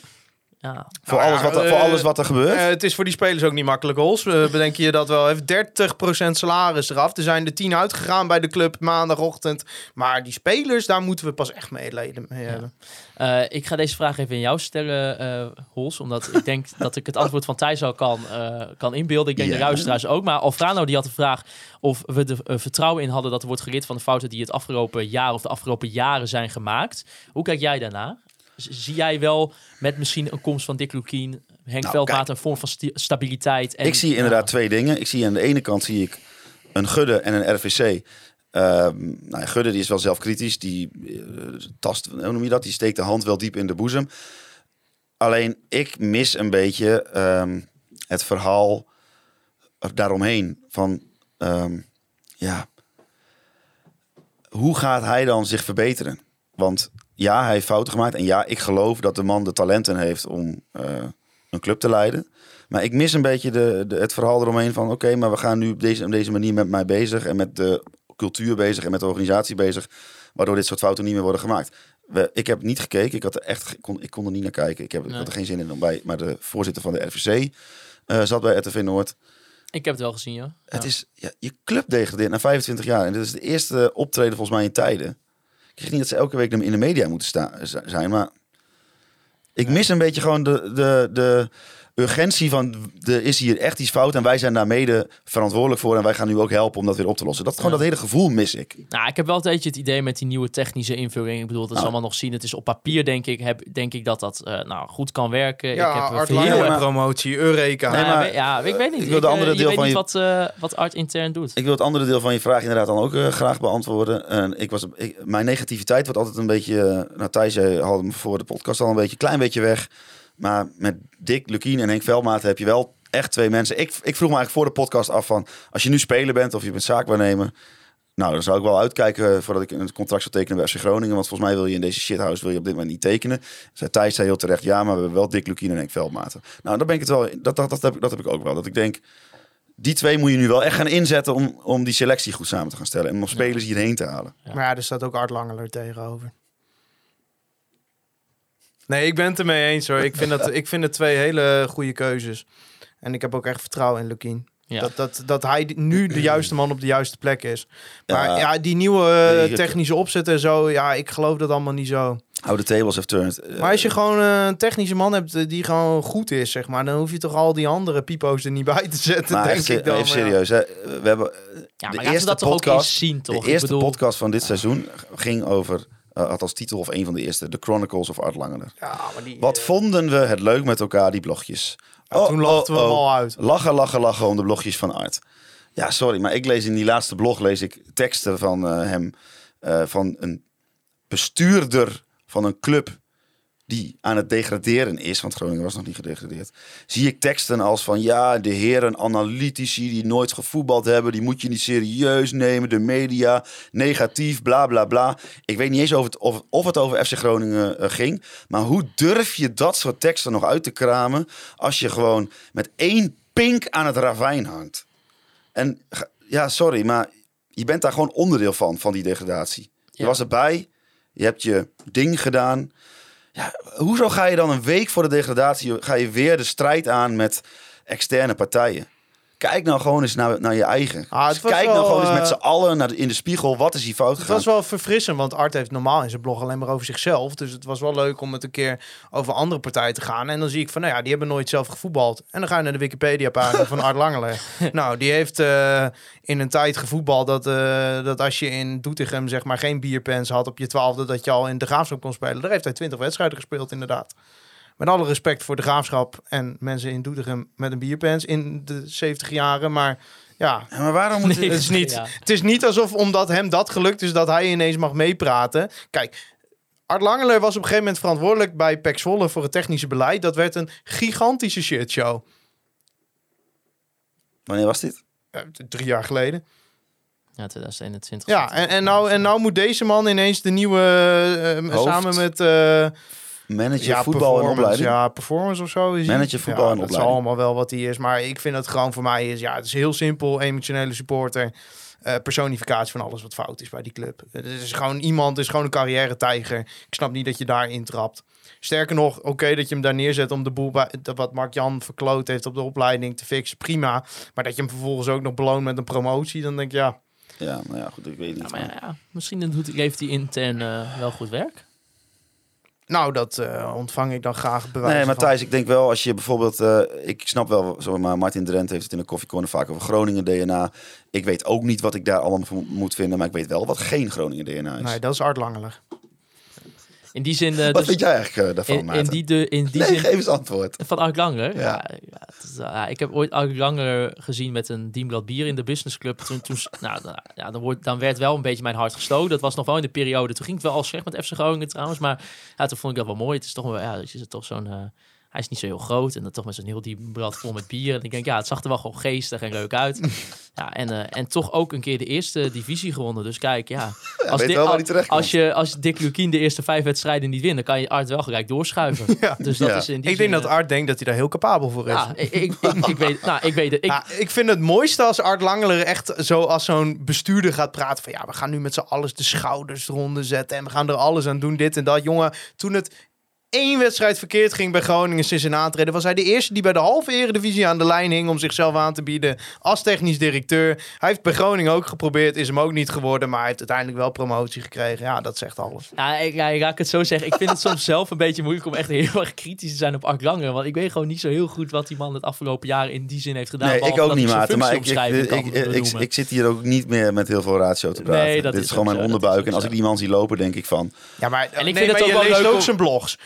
Ja.
Voor,
Nou
alles,
ja,
wat er, voor
eh,
alles wat er gebeurt.
Eh, het is voor die spelers ook niet makkelijk, Hols. Eh, bedenk je dat wel. Heeft 30% salaris eraf. Er zijn er 10 uitgegaan bij de club maandagochtend. Maar die spelers, daar moeten we pas echt medelijden mee hebben.
Eh, ik ga deze vraag even aan jou stellen, eh Hols. Omdat ik denk dat ik het antwoord van Thijs al kan, eh, kan inbeelden. Ik denk de luisteraars ook. Maar Alfrano die had de vraag of we er vertrouwen in hadden... dat er wordt geleerd van de fouten die het afgelopen jaar... of de afgelopen jaren zijn gemaakt. Hoe kijk jij daarna? Zie jij wel met misschien een komst van Dick Lukien... Henk
Nou,
Veldmaat een vorm van stabiliteit? En,
ik zie inderdaad twee dingen. Ik zie aan de ene kant zie ik een Gudde en een RVC. Ehm nou, ja, Gudde die is wel zelfkritisch. Die eh, tast, hoe noem je dat? Die steekt de hand wel diep in de boezem. Alleen ik mis een beetje ehm, het verhaal daaromheen. Van ehm, ja, hoe gaat hij dan zich verbeteren? Want ja, hij heeft fouten gemaakt. En ja, ik geloof dat de man de talenten heeft om eh, een club te leiden. Maar ik mis een beetje de, de, het verhaal eromheen van... oké, maar we gaan nu op deze, op deze manier met mij bezig... en met de cultuur bezig en met de organisatie bezig... waardoor dit soort fouten niet meer worden gemaakt. We, ik heb niet gekeken, ik, had er echt, ik, kon, ik kon er niet naar kijken. Ik, heb, ik had er geen zin in om bij... maar de voorzitter van de RVC eh, zat bij RTV Noord.
Ik heb het wel gezien, ja.
Het
Ja.
is, ja, je club degradeert na 25 jaar. En dit is de eerste optreden volgens mij in tijden. Ik zeg niet dat ze elke week in de media moeten sta- z- zijn, maar ik mis een beetje gewoon de, de, de urgentie van er is hier echt iets fout en wij zijn daar mede verantwoordelijk voor en wij gaan nu ook helpen om dat weer op te lossen. Dat gewoon
Ja.
dat hele gevoel mis ik.
Nou, ik heb wel een beetje het idee met die nieuwe technische invulling. Ik bedoel, dat is
Nou.
allemaal nog zien. Het is op papier, denk ik, heb, denk ik dat dat eh, nou, goed kan werken. ik
Ja,
heb eh,
Art
verheerlijk-
Langele
maar-
promotie, Eureka.
Nee,
Ja,
maar-
ja, ik weet niet.
ik wil het
eh,
andere
je
deel
weet
van
niet
je-
wat, eh, wat Art intern doet.
Ik wil het andere deel van je vraag inderdaad dan ook eh, graag beantwoorden. En ik was, ik, mijn negativiteit wordt altijd een beetje... eh, nou, Thijs jij had hem voor de podcast al een beetje, klein beetje weg. Maar met Dick, Lukien en Henk Veldmaat heb je wel echt twee mensen. Ik, ik vroeg me eigenlijk voor de podcast af van... Als je nu speler bent of je bent zaakwaarnemer... Nou, dan zou ik wel uitkijken voordat ik een contract zou tekenen bij FC Groningen. Want volgens mij wil je in deze shithouse wil je op dit moment niet tekenen. Zei Thijs zei heel terecht, ja, maar we hebben wel Dick Lukien en Henk Veldmaten. Nou, dan ben ik het wel... Dat, dat, dat, heb, ik- dat heb ik ook wel. Dat ik denk, die twee moet je nu wel echt gaan inzetten om, om die selectie goed samen te gaan stellen. En om spelers hierheen te halen.
Ja.
Maar ja, er staat ook Art Langeler tegenover. Nee, ik ben het ermee eens hoor. Ik vind, dat, ik vind het twee hele goede keuzes. En ik heb ook echt vertrouwen in Lukien.
Ja.
Dat, dat, dat hij nu de juiste man op de juiste plek is. Maar
Ja.
ja, die nieuwe eh, technische opzet en zo, ja, ik geloof dat allemaal niet zo.
How the tables have turned.
Maar als je gewoon een technische man hebt eh, die gewoon goed is, zeg maar, dan hoef je toch al die andere pipo's er niet bij te zetten,
maar
denk
echt,
ik dan.
even serieus. Hè. We hebben eh,
ja,
de eerste
dat toch ook
podcast,
eens zien, toch?
de eerste
bedoel,
podcast van dit seizoen ging over, eh, had als titel of een van de eerste, The Chronicles of Art Langeler.
Ja, maar die,
Wat
eh,
vonden we het leuk met elkaar, die blogjes.
ja, toen lachten we hem al uit.
Lachen, lachen, lachen om de blogjes van Art. Ja, sorry, maar ik lees in die laatste blog lees ik teksten van eh, hem. van een bestuurder van een club die aan het degraderen is. Want Groningen was nog niet gedegradeerd. Zie ik teksten als van ja, de heren analytici die nooit gevoetbald hebben. Die moet je niet serieus nemen. De media, negatief, bla bla bla. Ik weet niet eens of het, of, of het over FC Groningen eh, ging. Maar hoe durf je dat soort teksten nog uit te kramen... als je gewoon met één pink aan het ravijn hangt? En ja, sorry, maar je bent daar gewoon onderdeel van, van die degradatie. Je was erbij, je hebt je ding gedaan. Ja, hoezo ga je dan een week voor de degradatie... ga je weer de strijd aan met externe partijen? Kijk nou gewoon eens naar, naar je eigen.
Ah, was
Kijk nou
wel,
gewoon eens met
eh,
z'n allen naar de, in de spiegel. Wat is hier fout
Het was wel verfrissend, want Art heeft normaal in zijn blog alleen maar over zichzelf. Dus het was wel leuk om het een keer over andere partijen te gaan. En dan zie ik van, nou ja, die hebben nooit zelf gevoetbald. En dan ga je naar de Wikipedia-pagina van Art Langeler. nou, die heeft eh, in een tijd gevoetbald dat, eh, dat als je in Doetinchem zeg maar geen bierpens had op je twaalfde, dat je al in de Graafschap kon spelen. Daar heeft hij twintig wedstrijden gespeeld, inderdaad. Met alle respect voor de Graafschap en mensen in Doetinchem met een bierpens in de 70 jaren. Maar ja,
Ja, maar waarom moet
Nee.
het is, niet,
Ja.
het is niet alsof omdat hem dat gelukt is, dat hij ineens mag meepraten. Kijk, Art Langeler was op een gegeven moment verantwoordelijk bij Zwolle voor het technische beleid. Dat werd een gigantische shitshow.
Wanneer was dit?
Drie jaar geleden.
Ja, 2021.
Ja, en, en, nou, en nou moet deze man ineens de nieuwe, eh, samen met... eh,
Manager
ja,
voetbal en
performance,
opleiding.
Ja, performance of zo is.
Manager voetbal
ja,
en
dat is
opleiding.
allemaal wel wat hij is. Maar ik vind het gewoon voor mij is... Ja, het is heel simpel. Emotionele supporter. eh, personificatie van alles wat fout is bij die club. Het is gewoon iemand, het is gewoon een carrière-tijger. Ik snap niet dat je daar intrapt. Sterker nog, oké dat je hem daar neerzet om de boel bij, dat wat Mark-Jan verkloot heeft op de opleiding te fixen, prima. Maar dat je hem vervolgens ook nog beloont met een promotie, dan denk ik ja.
Ja, nou ja, goed, ik weet niet.
Ja, maar ja, misschien doet, levert hij intern eh, wel goed werk.
Nou, dat eh, ontvang ik dan graag bewijs
Nee, maar. Thijs, ik denk wel als je bijvoorbeeld... eh, ik snap wel, zeg maar, Martin Drent heeft het in de koffiecorner vaak over Groningen DNA. Ik weet ook niet wat ik daar allemaal moet vinden, maar ik weet wel wat geen Groningen DNA is.
Nee, dat is Art Langeler.
In die zin... eh,
wat
dus-
vind jij eigenlijk eh, daarvan,
in, in die, de, in die
nee,
zin...
geef eens antwoord.
Van Ark Langer?
Ja.
Ja. het is, eh, ik heb ooit Ark Langer gezien met een dienblad bier in de businessclub. Toen, toen, nou, ja, dan, wordt, dan werd wel een beetje mijn hart gestoken. Dat was nog wel in de periode. Toen ging het wel al slecht met FC Groningen trouwens. Maar ja, toen vond ik dat wel mooi. Het is toch wel, ja, dus is het toch zo'n... hij is niet zo heel groot en dan toch met zo'n heel diep blad vol met bier. En ik denk, ja, het zag er wel gewoon geestig en leuk uit. Ja, en, eh, en toch ook een keer de eerste divisie gewonnen. Dus kijk, ja. Als,
wel terecht
als, je, als Dick Lukien de eerste vijf wedstrijden niet wint, dan kan je Art wel gelijk doorschuiven.
Ja.
Dus dat
Ja.
is in die
Ik denk dat
eh,
Art denkt dat hij daar heel capabel voor is.
ja, ik, ik, ik, ik weet, nou, ik weet het. Ik,
Ja, ik vind het mooiste als Art Langeler echt zo als zo'n bestuurder gaat praten van ja, we gaan nu met z'n allen de schouders eronder zetten en we gaan er alles aan doen, dit en dat. Jongen, toen het één wedstrijd verkeerd ging bij Groningen sinds zijn aantreden, was hij de eerste die bij de halve eredivisie aan de lijn hing om zichzelf aan te bieden als technisch directeur. Hij heeft bij Groningen ook geprobeerd, is hem ook niet geworden, maar hij heeft uiteindelijk wel promotie gekregen. Ja, dat zegt alles.
ja, ik, ja, ik het zo zeggen. Ik vind het soms zelf een beetje moeilijk om echt heel erg kritisch te zijn op Ark Langer. Want ik weet gewoon niet zo heel goed wat die man het afgelopen jaar in die zin heeft gedaan.
Nee, ik ook niet, Maarten. Maar ik, ik, ik, zit hier ook niet meer met heel veel ratio te praten.
Nee, dat
Dit
is
is gewoon mijn onderbuik. En als ik die man zie lopen, denk ik van...
Ja, maar
En ik
nee,
vind het ook
je
wel
leest
leuk
ook
om-
zijn blogs.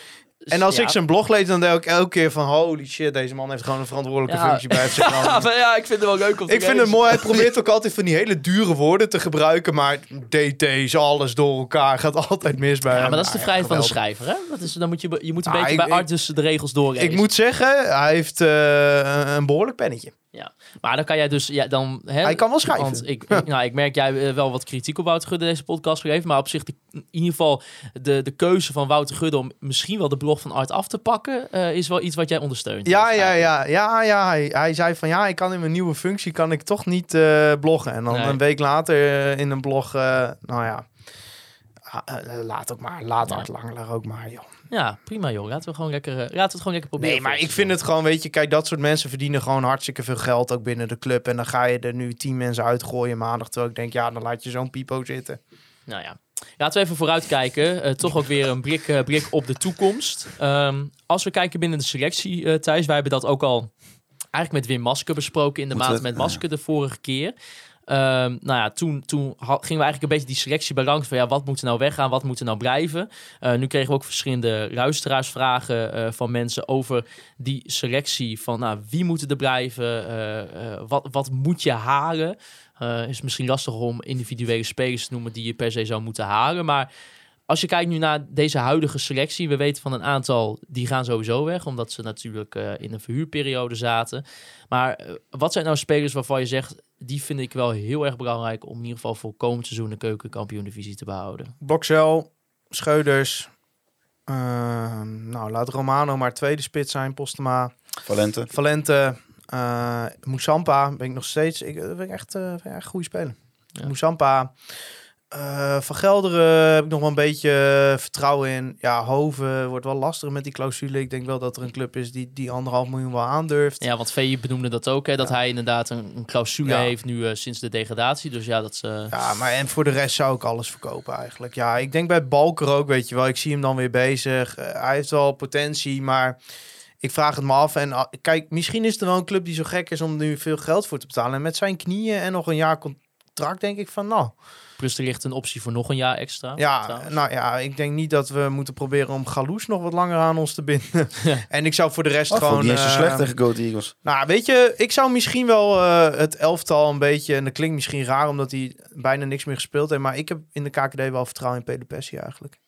En als
Ja.
ik zijn blog lees, dan denk ik elke keer van... Holy shit, deze man heeft gewoon een verantwoordelijke
Ja.
functie bij Groningen.
Ja, ja, ik vind het wel leuk om te
Ik vind het mooi, hij probeert ook altijd van die hele dure woorden te gebruiken, maar DT's, alles door elkaar, gaat altijd mis bij
Ja,
hem.
maar dat is de
Ah,
vrijheid van de schrijver, hè? Dat is, dan moet je, je moet een
Ah,
beetje
ik-
bij Art dus de regels doorlezen.
Ik moet zeggen, hij heeft eh, een behoorlijk pennetje.
Ja. Maar dan kan jij dus... Ja, dan, hè,
Hij kan wel schrijven.
Want ik, ik- nou, ik merk jij eh, wel wat kritiek op Wouter Gudde deze podcast gegeven. Maar op zich, de, in ieder geval, de, de keuze van Wouter Gudde om misschien wel de blog van Art af te pakken, eh, is wel iets wat jij ondersteunt.
Ja,
Dus
ja, ja, ja, ja. Hij, hij zei van ja, ik kan in mijn nieuwe functie kan ik toch niet eh, bloggen. En dan
Nee.
een week later in een blog, nou ja, ah, laat ook maar, laat. Art Langeler ook maar, joh.
Ja, prima joh. Laten we gewoon lekker, eh, laten we het gewoon lekker proberen.
Nee, maar ik vind het gewoon, weet je, kijk, dat soort mensen verdienen gewoon hartstikke veel geld ook binnen de club. En dan ga je er nu tien mensen uitgooien maandag. Terwijl ik denk, ja, dan laat je zo'n pipo zitten.
Nou ja. Laten we even vooruitkijken. Eh toch ook weer een blik, eh, blik op de toekomst. Ehm, als we kijken binnen de selectie, Thijs, wij hebben dat ook al eigenlijk met Wim Masker besproken in de maand
we-
met Masker de vorige keer. Ehm, nou ja, toen, toen gingen we eigenlijk een beetje die selectie belangrijk van ja, wat moet er nou weggaan, wat moet er nou blijven. Eh, nu kregen we ook verschillende luisteraarsvragen eh, van mensen over die selectie van nou, wie moet er blijven, eh, wat, wat moet je halen. Eh, is misschien lastig om individuele spelers te noemen die je per se zou moeten halen. Maar als je kijkt nu naar deze huidige selectie, we weten van een aantal die gaan sowieso weg, omdat ze natuurlijk eh, in een verhuurperiode zaten. Maar eh, wat zijn nou spelers waarvan je zegt, die vind ik wel heel erg belangrijk om in ieder geval voor komend seizoen de keukenkampioen-divisie te behouden?
Boxel, Scheuders. ehm, nou, laat Romano maar tweede spits zijn. Postema,
Valente.
Valente, eh Moussampa ben ik nog steeds. Ik ik echt, eh, vind ik echt een goede speler.
Ja.
Moussampa. Eh, van Gelderen heb ik nog wel een beetje eh, vertrouwen in. Ja, Hoven wordt wel lastig met die clausule. Ik denk wel dat er een club is die die anderhalf miljoen wel aandurft.
Ja, want VE benoemde dat ook, hè, dat
Ja.
hij inderdaad een, een clausule
Ja.
heeft nu eh, sinds de degradatie. Dus ja, dat ze...
Ja, maar en voor de rest zou ik alles verkopen eigenlijk. Ja, ik denk bij Balker ook, weet je wel. Ik zie hem dan weer bezig. Hij heeft wel potentie, maar ik vraag het me af. En ah, kijk, misschien is er wel een club die zo gek is om nu veel geld voor te betalen. En met zijn knieën en nog een jaar contract denk ik van, nou...
Plus er ligt een optie voor nog een jaar extra.
Ja,
trouwens.
nou ja, ik denk niet dat we moeten proberen om Galoes nog wat langer aan ons te binden.
Ja.
en ik zou voor de rest
Oh,
gewoon...
niet eens zo
eh,
slecht tegen Go Ahead Eagles.
nou, weet je, ik zou misschien wel eh, het elftal een beetje... En dat klinkt misschien raar, omdat hij bijna niks meer gespeeld heeft. Maar ik heb in de KKD wel vertrouwen in Pedro Pessi eigenlijk.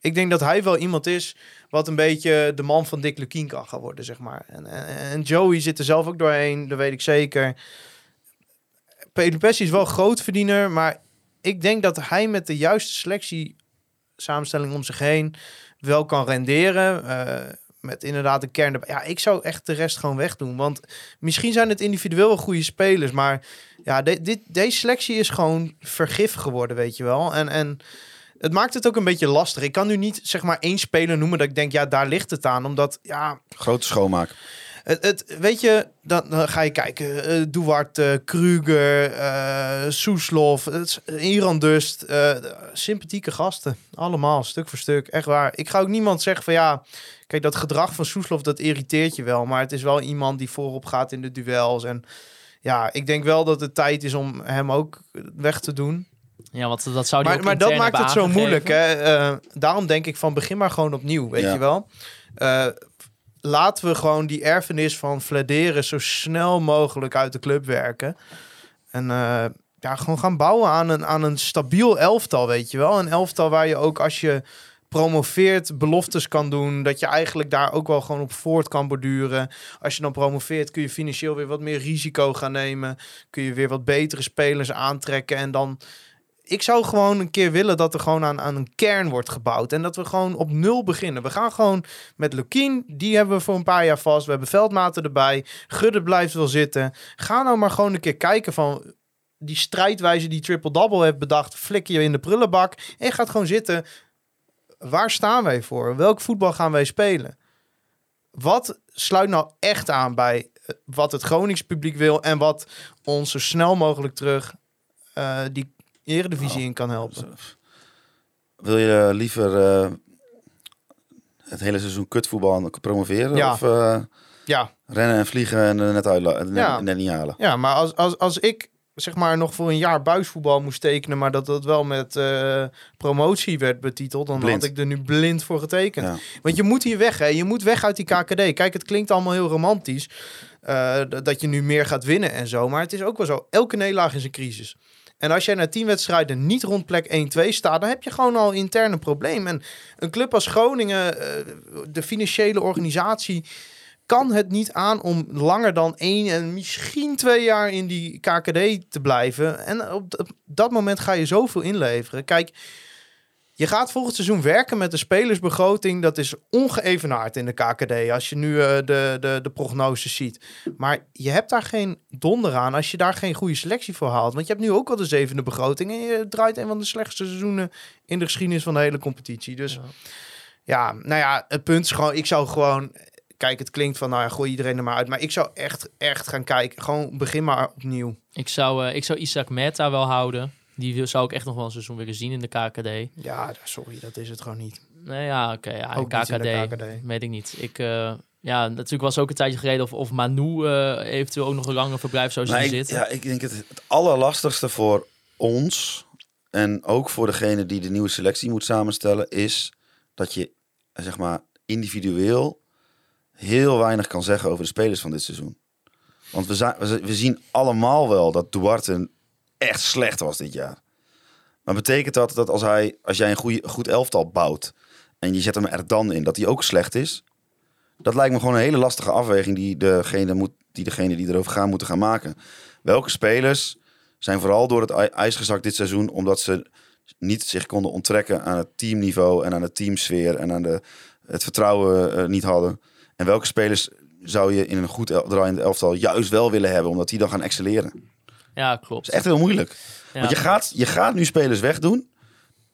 Ik denk dat hij wel iemand is wat een beetje de man van Dick Lukien kan gaan worden, zeg maar. En, en, en Joey zit er zelf ook doorheen, dat weet ik zeker. Pedro Pessi is wel grootverdiener, maar ik denk dat hij met de juiste selectie samenstelling om zich heen wel kan renderen. Eh, met inderdaad een kern. Ja, ik zou echt de rest gewoon wegdoen. Want misschien zijn het individueel goede spelers. Maar ja, dit, deze selectie is gewoon vergif geworden, weet je wel. En, en het maakt het ook een beetje lastig. Ik kan nu niet zeg maar één speler noemen dat ik denk, ja, daar ligt het aan. Omdat, ja,
Grote schoonmaak.
Het, het, weet je, dan, dan ga je kijken. Duarte, Kruger, eh Soeslof, het is- Iran Dust. eh, sympathieke gasten. Allemaal, stuk voor stuk. Echt waar. Ik ga ook niemand zeggen van ja... Kijk, dat gedrag van Soeslof, dat irriteert je wel. Maar het is wel iemand die voorop gaat in de duels. En ja, ik denk wel dat het tijd is om hem ook weg te doen.
Ja, want dat zou die
Maar,
ook
maar dat maakt het zo moeilijk. Hè? Eh, daarom denk ik van begin maar gewoon opnieuw, weet
Ja.
je wel. Laten we gewoon die erfenis van Fladeren zo snel mogelijk uit de club werken. En eh, ja, gewoon gaan bouwen aan een, aan een stabiel elftal, weet je wel. Een elftal waar je ook als je promoveert beloftes kan doen. Dat je eigenlijk daar ook wel gewoon op voort kan borduren. Als je dan promoveert kun je financieel weer wat meer risico gaan nemen. Kun je weer wat betere spelers aantrekken. En dan... Ik zou gewoon een keer willen dat er gewoon aan, aan een kern wordt gebouwd. En dat we gewoon op nul beginnen. We gaan gewoon met Lukien, die hebben we voor een paar jaar vast. We hebben Veldmaten erbij. Gudde blijft wel zitten. Ga nou maar gewoon een keer kijken van die strijdwijze die triple-double heeft bedacht. Flik je in de prullenbak en gaat gewoon zitten. Waar staan wij voor? Welk voetbal gaan wij spelen? Wat sluit nou echt aan bij eh, wat het Gronings publiek wil en wat ons zo snel mogelijk terug eh, die eredivisie in kan helpen?
Wil je eh, liever eh, het hele seizoen kutvoetbal en promoveren?
Ja.
Of eh,
Ja,
rennen en vliegen en er net, uitla- net,
Ja.
net niet halen?
ja maar als, als, als ik zeg maar nog voor een jaar buisvoetbal moest tekenen, maar dat dat wel met promotie werd betiteld, dan
Blind.
had ik er nu blind voor getekend.
Ja.
Want je moet hier weg, hè? Je moet weg uit die KKD. Kijk, het klinkt allemaal heel romantisch. dat je nu meer gaat winnen en zo. Maar het is ook wel zo. Elke nederlaag is een crisis. En als jij na tien wedstrijden niet rond plek 1-2 staat, dan heb je gewoon al intern een probleem. En een club als Groningen, eh, de financiële organisatie, kan het niet aan om langer dan één en misschien twee jaar in die KKD te blijven. En op dat moment ga je zoveel inleveren. Kijk, je gaat volgend seizoen werken met een spelersbegroting. Dat is ongeëvenaard in de KKD. Als je nu eh, de, de, de prognoses ziet. Maar je hebt daar geen donder aan als je daar geen goede selectie voor haalt. Want je hebt nu ook al de zevende begroting. En je draait een van de slechtste seizoenen in de geschiedenis van de hele competitie. Dus ja, nou ja, het punt is gewoon, ik zou gewoon. Kijk, het klinkt van, nou ja, gooi iedereen er maar uit. Maar ik zou echt, echt gaan kijken. Gewoon begin maar opnieuw.
Ik zou, eh, ik zou Isaac Meta wel houden. Die zou ik echt nog wel een seizoen willen zien in de KKD.
Ja, sorry, dat is het gewoon niet.
Nee, ja, oké. ja,
Ook
in
niet in de
KKD,
KKD.
weet ik niet. Ik, eh, ja, natuurlijk was ook een tijdje geleden of, of Manu eh, eventueel ook nog een langer verblijf zou zien zitten.
ja, ik denk het, het allerlastigste voor ons en ook voor degene die de nieuwe selectie moet samenstellen, is dat je zeg maar individueel heel weinig kan zeggen over de spelers van dit seizoen. Want we, we zien allemaal wel dat Duarte echt slecht was dit jaar. Maar betekent dat dat als, hij, als jij een goede, goed elftal bouwt en je zet hem er dan in, dat hij ook slecht is? Dat lijkt me gewoon een hele lastige afweging die degene, moet, die, degene die erover gaan moeten gaan maken. Welke spelers zijn vooral door het ij- ijs gezakt dit seizoen omdat ze niet zich konden onttrekken aan het teamniveau en aan de teamsfeer en aan de, het vertrouwen eh, niet hadden? En welke spelers zou je in een goed draaiend elftal juist wel willen hebben omdat die dan gaan excelleren?
Ja, klopt.
is echt heel moeilijk.
Ja.
Want je gaat, je gaat nu spelers wegdoen.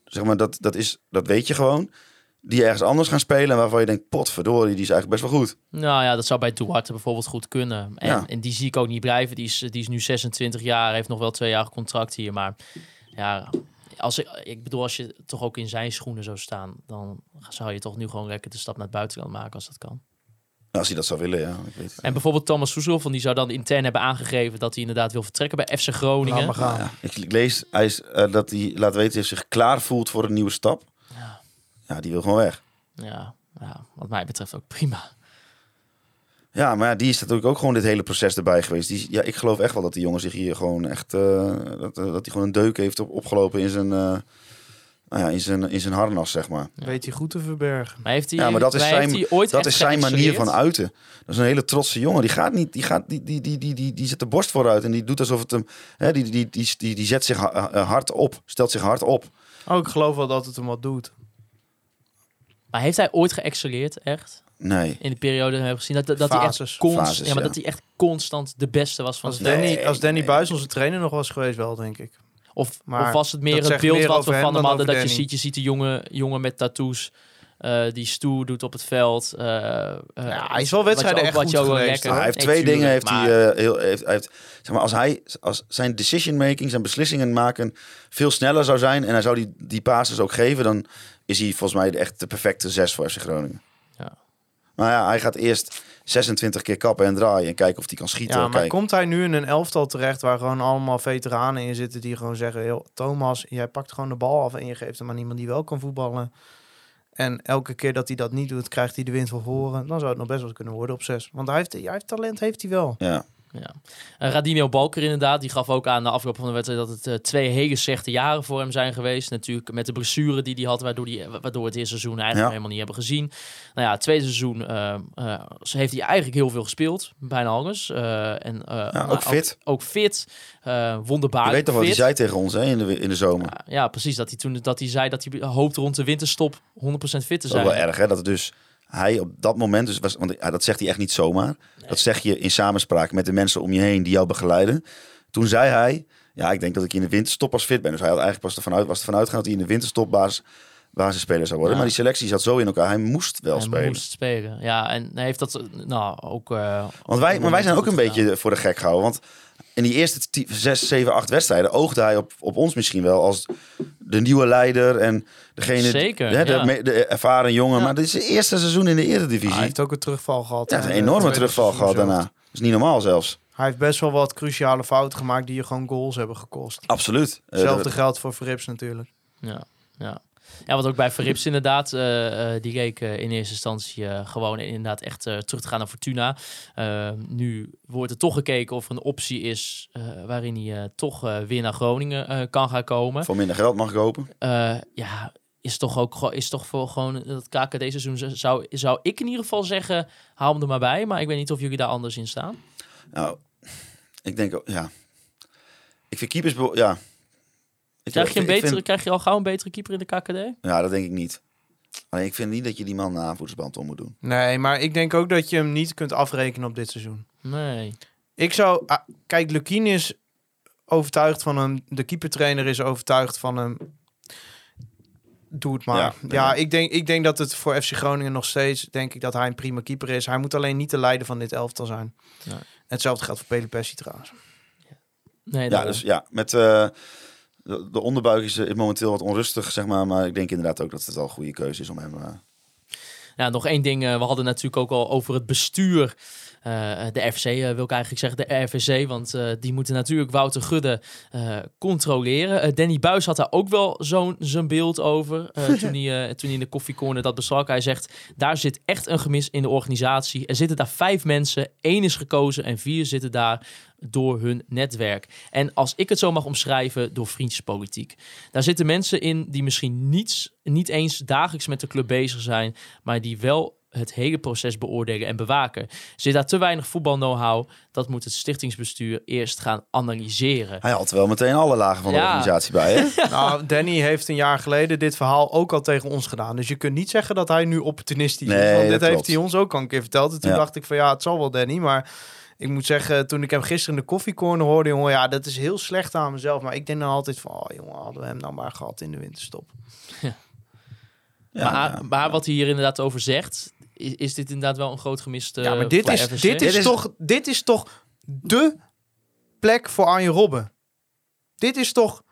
Zeg maar, dat, dat, is, dat weet je gewoon. Die ergens anders gaan spelen en waarvan je denkt, potverdorie, die is eigenlijk best wel goed.
Nou ja, dat zou bij Duarte bijvoorbeeld goed kunnen. En,
Ja.
en die zie ik ook niet blijven. Die is, die is nu 26 jaar, heeft nog wel twee jaar contract hier. Maar ja, als ik, ik bedoel, als je toch ook in zijn schoenen zou staan, dan zou je toch nu gewoon lekker de stap naar het buitenland maken als dat kan.
Als hij dat zou willen, ja. Ik weet het.
En bijvoorbeeld Thomas Soesel, van die zou dan intern hebben aangegeven dat hij inderdaad wil vertrekken bij FC Groningen.
Laat maar gaan.
Ja, ik, ik lees hij is, eh, dat hij laat weten hij zich klaar voelt voor een nieuwe stap.
Ja.
Ja, die wil gewoon weg.
Ja, ja, wat mij betreft ook prima.
Ja, maar ja, die is natuurlijk ook gewoon dit hele proces erbij geweest. Die, ja, ik geloof echt wel dat die jongen zich hier gewoon echt... eh, dat, eh, dat hij gewoon een deuk heeft op, opgelopen in zijn, eh, nou ja, in, zijn, in zijn harnas, zeg maar.
Weet hij goed te verbergen.
Maar heeft hij,
Ja, maar dat is
maar
zijn,
heeft hij ooit
dat is zijn manier van uiten. Dat is een hele trotse jongen. Die gaat niet, die gaat, die, die, die, die, die, die zet de borst vooruit en die doet alsof het hem, hè, die, die, die, die, die zet zich eh, hard op, stelt zich hard op.
Oh, ik geloof wel dat het hem wat doet.
Maar heeft hij ooit geëxcelleerd, echt?
Nee.
in de periode hebben gezien. Dat, dat, dat hij echt constant,
Fases,
ja, maar
ja.
dat hij echt constant de beste was van
Als
zijn
Danny,
Nee,
als Danny
nee.
Buis onze trainer nog was geweest, wel, denk ik.
Of,
Maar
of was het meer het beeld
meer
wat we van hem hadden? Dat je ziet, je ziet een jongen, jongen met tattoos. eh, die stoer doet op het veld. eh, eh,
Ja, hij is wel wedstrijden echt
wat
goed geweest,
hij heeft twee
tuurlijk,
dingen. Heeft
maar-
hij, eh, heel, heeft, hij heeft, zeg maar, als hij als zijn decision making, zijn beslissingen maken veel sneller zou zijn en hij zou die, die passes ook geven, dan is hij volgens mij echt de perfecte zes voor FC Groningen.
Ja.
Maar ja, hij gaat eerst 26 keer kappen en draaien en kijken of hij kan schieten.
Ja, maar komt hij nu in een elftal terecht waar gewoon allemaal veteranen in zitten die gewoon zeggen, "Yo, Thomas, jij pakt gewoon de bal af en je geeft hem aan iemand die wel kan voetballen. En elke keer dat hij dat niet doet, krijgt hij de wind van voren. Dan zou het nog best wel kunnen worden op zes. Want hij heeft, hij heeft talent, heeft hij wel.
ja.
Ja. Uh, Radimio Balker inderdaad, die gaf ook aan de afloop van de wedstrijd dat het eh, twee hele slechte jaren voor hem zijn geweest. Natuurlijk met de blessure die hij had, waardoor, die, waardoor we het eerste seizoen eigenlijk
Ja.
helemaal niet hebben gezien. Nou ja, het tweede seizoen eh, eh, heeft hij eigenlijk heel veel gespeeld, bijna alles. En,
Ja, ook fit.
Ook, fit, eh
Je
wonderbaarlijk
weet toch wat hij zei tegen ons hè, in, de, in de zomer.
Ja, ja, precies. Dat hij toen dat hij zei dat hij hoopt rond de winterstop 100% fit te
Dat is ook
zijn.
wel erg hè, dat het dus hij op dat moment, dus was, want ja, dat zegt hij echt niet zomaar. Dat zeg je in samenspraak met de mensen om je heen die jou begeleiden. Toen zei hij, ja, ik denk dat ik in de winterstop pas fit ben. Dus hij had eigenlijk pas ervan uit, was ervan uitgegaan dat hij in de winterstop basis, basisspeler zou worden.
Ja.
Maar die selectie zat zo in elkaar, hij moest wel
Hij
spelen.
moest spelen. Ja, en hij heeft dat nou ook. eh,
Want wij, maar wij zijn ook een
gedaan.
beetje voor de gek gehouden. Want in die eerste ti- zes, zeven, acht wedstrijden oogde hij op, op ons misschien wel als de nieuwe leider en degene,
Zeker,
hè, de,
ja.
de ervaren jongen.
Ja.
Maar dit is het eerste seizoen in de Eredivisie.
Hij heeft ook een terugval gehad.
ja, een enorme terugval gehad daarna. Dat is niet normaal zelfs.
Hij heeft best wel wat cruciale fouten gemaakt die je gewoon goals hebben gekost.
Absoluut. Eh,
Hetzelfde geldt voor Frips natuurlijk.
Ja, ja. Ja, wat ook bij Verrips inderdaad, eh, eh, die leek eh, in eerste instantie gewoon inderdaad echt terug te gaan naar Fortuna. Eh, nu wordt er toch gekeken of er een optie is waarin hij toch weer naar Groningen kan gaan komen.
Voor minder geld mag ik hopen.
Eh, ja, is toch ook gewoon- is toch voor gewoon het KKD-seizoen zou, zou ik in ieder geval zeggen, haal hem er maar bij. Maar ik weet niet of jullie daar anders in staan.
Nou, ik denk ja. Ik vind keepers, ja. Ik,
Krijg je, een
ik vind-
betere, krijg je al gauw een betere keeper in de KKD?
ja, dat denk ik niet. Alleen ik vind niet dat je die man na voetsband om moet doen.
Nee, maar ik denk ook dat je hem niet kunt afrekenen op dit seizoen.
Nee.
Ik zou... ah, kijk, Lukien is overtuigd van hem. De keepertrainer is overtuigd van hem. Doe het maar.
Ja.
Ik, denk, ik denk dat het voor FC Groningen nog steeds... denk ik dat hij een prima keeper is. Hij moet alleen niet de leider van dit elftal zijn.
Nee.
Hetzelfde geldt voor Pele Pessi trouwens.
nee
Ja, dus ja, met eh, de, de onderbuik is eh, momenteel wat onrustig, zeg maar. Maar ik denk inderdaad ook dat het wel een goede keuze is om hem... eh,
Ja, nog één ding. eh, we hadden natuurlijk ook al over het bestuur. de FC eh, wil ik eigenlijk zeggen, de RVC. Want die moeten natuurlijk Wouter Gudde controleren. Danny Buis had daar ook wel zo'n zijn beeld over. toen, hij, toen hij in de koffiecorner dat besprak. Hij zegt, daar zit echt een gemis in de organisatie. Er zitten daar vijf mensen. één is gekozen en vier zitten daar door hun netwerk. En als ik het zo mag omschrijven, door vriendjespolitiek. Daar zitten mensen in die misschien niets, niet eens dagelijks met de club bezig zijn, maar die wel het hele proces beoordelen en bewaken. Zit daar te weinig voetbal know-how, dat moet het stichtingsbestuur eerst gaan analyseren.
hij had wel meteen alle lagen van de
Ja.
organisatie bij, hè?
nou, Danny heeft een jaar geleden dit verhaal ook al tegen ons gedaan. Dus je kunt niet zeggen dat hij nu opportunistisch
Nee,
is. Want
dat
dit heeft
klopt.
hij ons ook al een keer verteld. En toen
Ja.
dacht ik van ja, het zal wel Danny. Maar ik moet zeggen, toen ik hem gisteren in de koffiecorner hoorde, jongen, ja, dat is heel slecht aan mezelf. Maar ik denk dan altijd van, oh jongen, hadden we hem nou maar gehad in de winterstop.
Ja,
maar,
ja.
maar wat hij hier inderdaad over zegt, is, is dit inderdaad wel een groot gemist
ja, maar dit is, dit, is
Dit is-
toch, dit is toch de plek voor Arjen Robben. Dit is toch,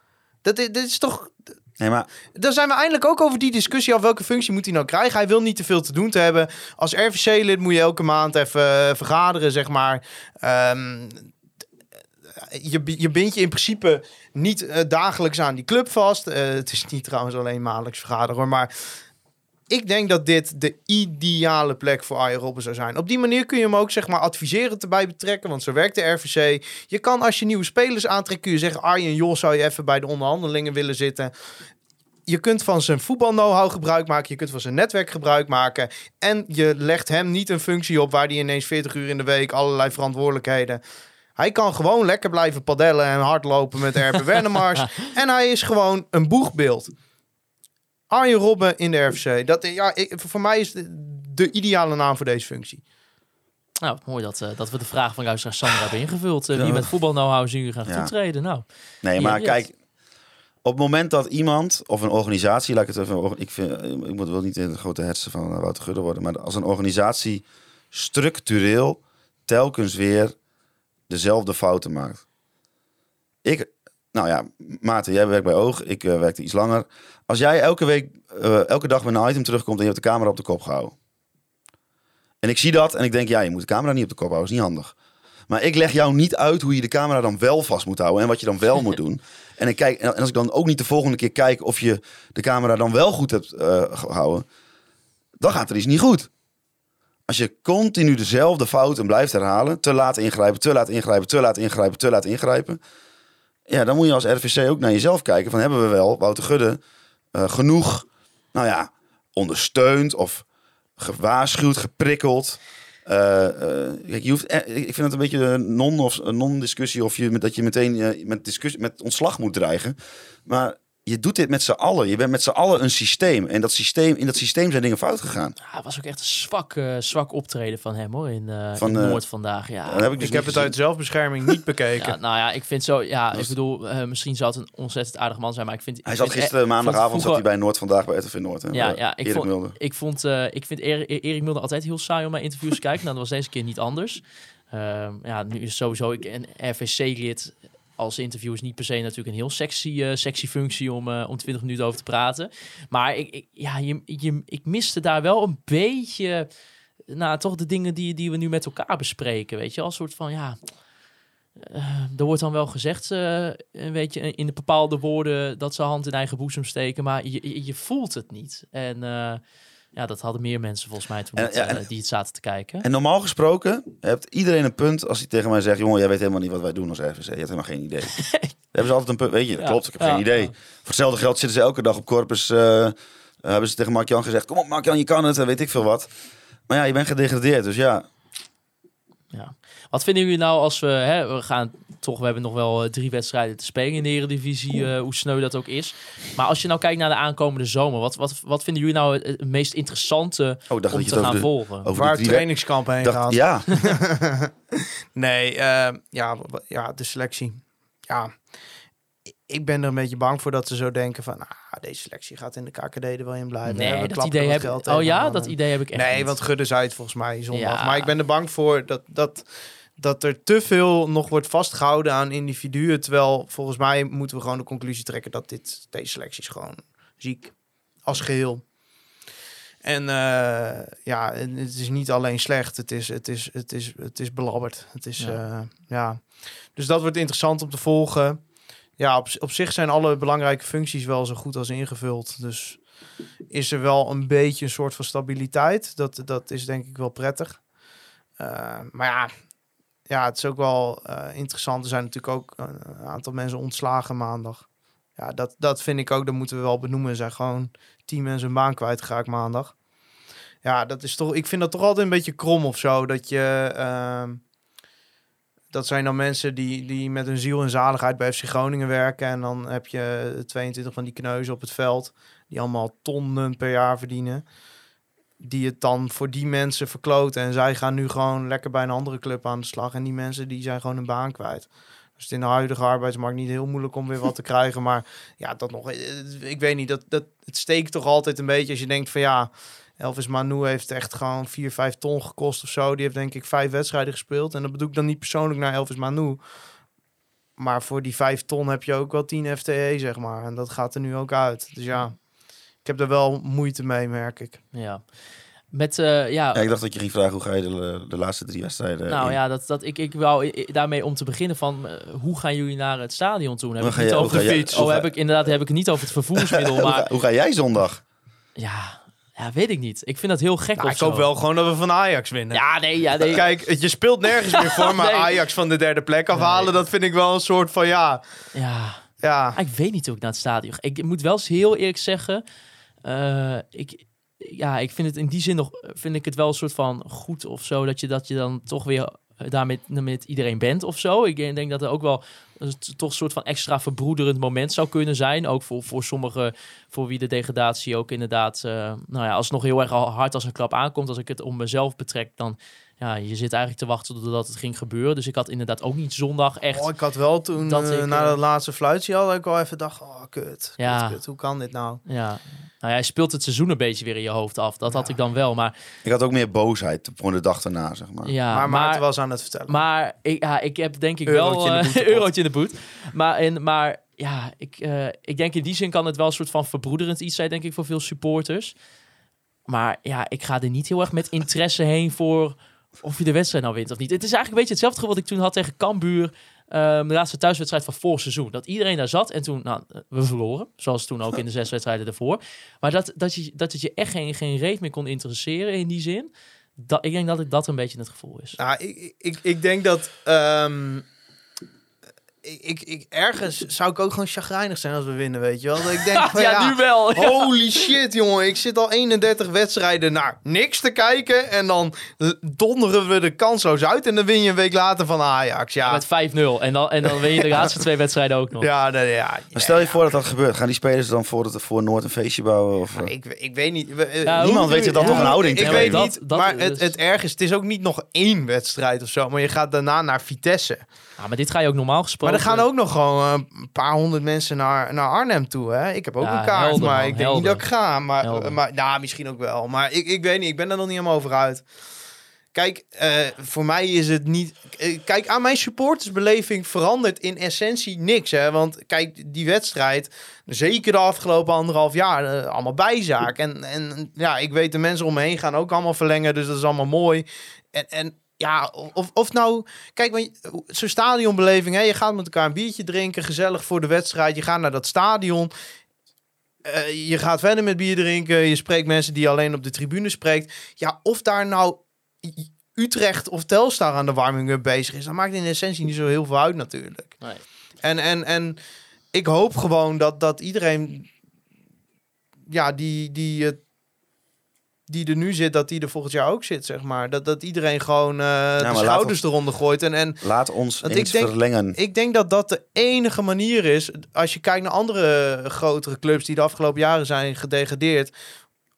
dat is, dit is toch
Nee, maar
Dan zijn we eindelijk ook over die discussie af welke functie moet hij nou krijgen. Hij wil niet te veel te doen te hebben. Als RVC-lid moet je elke maand even eh, vergaderen, zeg maar. Ehm, je, je bindt je in principe niet eh, dagelijks aan die club vast. Eh, het is niet trouwens alleen maandelijks vergaderen hoor, maar... Ik denk dat dit de ideale plek voor Arjen Robben zou zijn. Op die manier kun je hem ook zeg maar adviseren erbij betrekken. Want zo werkt de RVC. Je kan als je nieuwe spelers aantrekt, kun je zeggen... Arjen, joh, zou je even bij de onderhandelingen willen zitten? je kunt van zijn voetbal know-how gebruik maken. Je kunt van zijn netwerk gebruik maken. En je legt hem niet een functie op waar hij ineens 40 uur in de week allerlei verantwoordelijkheden. Hij kan gewoon lekker blijven padellen en hardlopen met Erpen Wennemars. En hij is gewoon een boegbeeld. Arjen Robben in de RFC. Dat, ja, ik, voor mij is de, de ideale naam voor deze functie.
Nou, mooi dat, eh, dat we de vraag van luisteraar Sandra hebben ingevuld. Eh, wie
Ja.
met voetbal know-how zien jullie graag
Ja.
toetreden? Nou,
Nee, maar kijk, op het moment dat iemand of een organisatie, laat ik het even, ik, vind, ik moet wel niet in de grote hersen van eh, Wouter Gudde worden, maar als een organisatie structureel telkens weer dezelfde fouten maakt. Ik, nou ja, Maarten, jij werkt bij Oog, ik eh, werkte iets langer. Als jij elke week, eh, elke dag met een item terugkomt en je hebt de camera op de kop gehouden. En ik zie dat en ik denk, ja, je moet de camera niet op de kop houden, is niet handig. Maar ik leg jou niet uit hoe je de camera dan wel vast moet houden en wat je dan wel moet doen. En, ik kijk, en als ik dan ook niet de volgende keer kijk of je de camera dan wel goed hebt eh, gehouden, dan gaat er iets niet goed. Als je continu dezelfde fouten blijft herhalen, te laat ingrijpen, te laat ingrijpen, te laat ingrijpen, te laat ingrijpen. Ja, dan moet je als RVC ook naar jezelf kijken van hebben we wel, Wouter Gudde, eh, genoeg, nou ja, ondersteund of gewaarschuwd, geprikkeld. Eh, eh, kijk, je hoeft, ik vind het een beetje een non- of non-discussie of je dat je meteen met, discussie, met ontslag moet dreigen. Maar je doet dit met z'n allen. Je bent met z'n allen een systeem. En dat systeem, in dat systeem zijn dingen fout gegaan.
ja, het was ook echt een zwak, eh, zwak optreden van hem hoor, in, eh,
Van,
in
eh,
Noord vandaag. Ja,
heb ik dus
ik heb het uit zelfbescherming niet bekeken.
Ja, nou ja, ik vind zo, ja, ik bedoel, misschien zou het een ontzettend aardig man zijn, maar ik vind...
Hij
ik
zat
vind-
gisteren
eh,
maandagavond
vond
zat hij
vroeger-
bij Noord vandaag bij RTV Noord. Hè?
Ja, ja, ik
Erik
vond,
Mulder.
ik vond, ik vind Erik, Erik Mulder altijd heel saai om naar interviews te kijken. Nou, dat was deze keer niet anders. Ehm, ja, nu is sowieso ik een RVC-lid als interview is niet per se natuurlijk een heel sexy, eh, sexy functie om, eh, om 20 minuten over te praten. Maar ik, ik, ja, je, je, ik miste daar wel een beetje, nou, toch de dingen die, die we nu met elkaar bespreken, weet je, als soort van, ja, eh, er wordt dan wel gezegd, een beetje in de bepaalde woorden dat ze hand in eigen boezem steken, maar je, je, je voelt het niet. En ja, dat hadden meer mensen volgens mij toen
En-
het,
ja, en-
eh, die het zaten te kijken.
En normaal gesproken hebt iedereen een punt als hij tegen mij zegt: Jongen, jij weet helemaal niet wat wij doen als RVC. Je hebt helemaal geen idee. Dan hebben ze altijd een punt. Weet je, dat
Ja,
klopt, ik heb
ja,
geen idee. Voor hetzelfde geld zitten ze elke dag op Corpus. eh, hebben ze tegen Mark-Jan gezegd: Kom op, Mark-Jan, je kan het. En weet ik veel wat. Maar ja, je bent gedegradeerd. Dus ja,
Ja. Wat vinden jullie nou als we, hè, we gaan toch, we hebben nog wel eh, drie wedstrijden te spelen in de Eredivisie, eh hoe sneu dat ook is. Maar als je nou kijkt naar de aankomende zomer, wat, wat, wat vinden jullie nou het, meest interessante
oh,
om te gaan
de,
volgen?
over
Waar trainingskamp heen
dacht,
gaat.
Ja,
Nee, eh, ja, ja, de selectie. Ja, ik ben er een beetje bang voor dat ze zo denken van... Ah, deze selectie gaat in de KKD er wel in blijven.
nee,
We
dat
klappen
idee heb ik. Oh ja, dat idee heb ik echt
Nee,
niet.
want Gudde zei het volgens mij zondag.
Ja.
Maar ik ben er bang voor dat, dat, dat er te veel nog wordt vastgehouden aan individuen. Terwijl volgens mij moeten we gewoon de conclusie trekken dat dit, deze selectie is gewoon ziek. Als geheel. En eh, ja, het is niet alleen slecht. Het is, het is, het is, het is belabberd. Het is,
Ja.
ja. ja. Dus dat wordt interessant om te volgen. Ja, op, op zich zijn alle belangrijke functies wel zo goed als ingevuld. Dus is er wel een beetje een soort van stabiliteit. Dat, dat is denk ik wel prettig. Eh, maar ja, ja, het is ook wel eh, interessant. Er zijn natuurlijk ook een aantal mensen ontslagen maandag. Ja, dat, dat vind ik ook, dat moeten we wel benoemen. Zijn gewoon tien mensen een baan kwijtgeraakt maandag. Ja, dat is toch, ik vind dat toch altijd een beetje krom of zo. Dat je, ehm, dat zijn dan mensen die, die met hun ziel en zaligheid bij FC Groningen werken. En dan heb je 22 van die kneuzen op het veld. Die allemaal tonnen per jaar verdienen. Die het dan voor die mensen verkloten. En zij gaan nu gewoon lekker bij een andere club aan de slag. En die mensen die zijn gewoon een baan kwijt. Dus het in de huidige arbeidsmarkt niet heel moeilijk om weer wat te krijgen. Maar ja, dat nog. eh, Ik weet niet. Dat, dat, het steekt toch altijd een beetje als je denkt van ja. Elvis Manu heeft echt gewoon 4, 5 ton gekost of zo. Die heeft denk ik vijf wedstrijden gespeeld. En dat bedoel ik dan niet persoonlijk naar Elvis Manu. Maar voor die 5 ton heb je ook wel 10 FTE, zeg maar. En dat gaat er nu ook uit. Dus ja, heb er wel moeite mee, merk ik.
Ja. Met, eh, ja,
ja, ik dacht dat je ging vragen hoe ga je de, de laatste drie wedstrijden.
nou
in?
ja, dat, dat, ik, ik wou daarmee om te beginnen van, eh, hoe gaan jullie naar het stadion toe? Heb
Hoe
ik
ga
niet over de
jij-
fiets. Oh,
ga-
heb ik inderdaad heb ik het niet over het vervoersmiddel,
hoe, ga,
maar
hoe ga jij zondag?
ja, ja, weet ik niet. Ik vind dat heel gek
Nou, ik hoop wel gewoon dat we van Ajax winnen.
Ja, nee, ja, nee.
Kijk, je speelt nergens meer voor, maar
Nee.
Ajax van de derde plek afhalen, dat vind ik wel een soort van ja.
Ja,
Ja,
Ah, ik weet niet hoe ik naar het stadion ga. Ik moet wel eens heel eerlijk zeggen, eh, ik, ja, ik vind het in die zin nog, vind ik het wel een soort van goed of zo, dat je, dat je dan toch weer daarmee met iedereen bent of zo. Ik denk dat er ook wel toch een soort van extra verbroederend moment zou kunnen zijn. Ook voor, voor sommigen, voor wie de degradatie ook inderdaad, eh, nou ja, als het nog heel erg hard als een klap aankomt, als ik het om mezelf betrek, dan ja, je zit eigenlijk te wachten totdat het ging gebeuren. Dus ik had inderdaad ook niet zondag echt.
Oh, ik had wel toen,
Dat
eh,
ik,
na
eh,
dat laatste fluitje al, dat ik al even dacht, oh, kut,
Ja.
kut, kut, hoe kan dit nou?
Ja, nou ja, hij speelt het seizoen een beetje weer in je hoofd af. Dat had ik dan wel. Maar
Ik had ook meer boosheid voor de dag daarna, zeg maar.
ja,
maar
maar,
Maarten was aan het vertellen.
Maar ik, ja, ik heb denk ik
Eurotje
wel
in de
eh, eurotje in de boet. Maar, en, maar ja, ik, eh, ik denk in die zin kan het wel een soort van verbroederend iets zijn, denk ik, voor veel supporters. Maar ja, ik ga er niet heel erg met interesse heen voor of je de wedstrijd nou wint of niet. Het is eigenlijk een beetje hetzelfde wat ik toen had tegen Cambuur. ehm, de laatste thuiswedstrijd van vorig seizoen. Dat iedereen daar zat en toen, nou, we verloren. Zoals toen ook in de zes wedstrijden ervoor. Maar dat, dat, je, dat het je echt geen, geen reet meer kon interesseren in die zin. Dat, ik denk dat het dat een beetje het gevoel is.
Nou, ik, ik, ik denk dat. ehm, ik, ik, ergens zou ik ook gewoon chagrijnig zijn als we winnen, weet je wel. Dat ik denk van,
ja,
ja,
nu wel. Ja.
Holy shit, jongen. Ik zit al 31 wedstrijden naar niks te kijken. En dan donderen we de kansloos uit. En dan win je een week later van Ajax. Ja,
Met 5-0. En dan, en dan win je de laatste twee wedstrijden ook nog.
ja, nee, ja,
Maar stel je voor dat dat gebeurt. Gaan die spelers dan voor, het, voor Noord een feestje bouwen? Of, eh?
Ik, ik weet niet. We- eh,
Ja,
Niemand weet je dan
ja,
nog een houding te
Ik weet
dat-
niet,
dat
maar
is-
het, het erg is, het is ook niet nog één wedstrijd of zo. Maar je gaat daarna naar Vitesse.
Ja, maar dit ga je ook normaal
Maar
gesproken.
er gaan ook nog gewoon eh, een paar honderd mensen naar, naar Arnhem toe. Hè? Ik heb ook
Ja,
een kaart,
helder,
maar
man,
ik denk niet dat ik ga. Maar,
Helder.
maar nou, misschien ook wel. Maar ik, ik weet niet, ik ben er nog niet helemaal over uit. Kijk, eh, voor mij is het niet... eh, Kijk, aan mijn supportersbeleving verandert in essentie niks. Hè? Want kijk, die wedstrijd, zeker de afgelopen anderhalf jaar, eh, allemaal bijzaak. En, en ja, ik weet de mensen om me heen gaan ook allemaal verlengen. Dus dat is allemaal mooi. En, en ja, of, of nou... Kijk, zo'n stadionbeleving, hè? je gaat met elkaar een biertje drinken, gezellig voor de wedstrijd. Je gaat naar dat stadion. Eh, je gaat verder met bier drinken. Je spreekt mensen die je alleen op de tribune spreekt. Ja, of daar nou Utrecht of Telstar aan de warming-up bezig is, dat maakt in essentie niet zo heel veel uit natuurlijk.
Nee.
En, en, en ik hoop gewoon dat, dat iedereen, ja, die, die, het die er nu zit, dat die er volgend jaar ook zit, zeg maar. Dat, dat iedereen gewoon eh, de schouders eronder gooit. En, en
Laat ons
Want ik denk-
verlengen.
ik denk dat dat de enige manier is. Als je kijkt naar andere grotere clubs die de afgelopen jaren zijn gedegradeerd.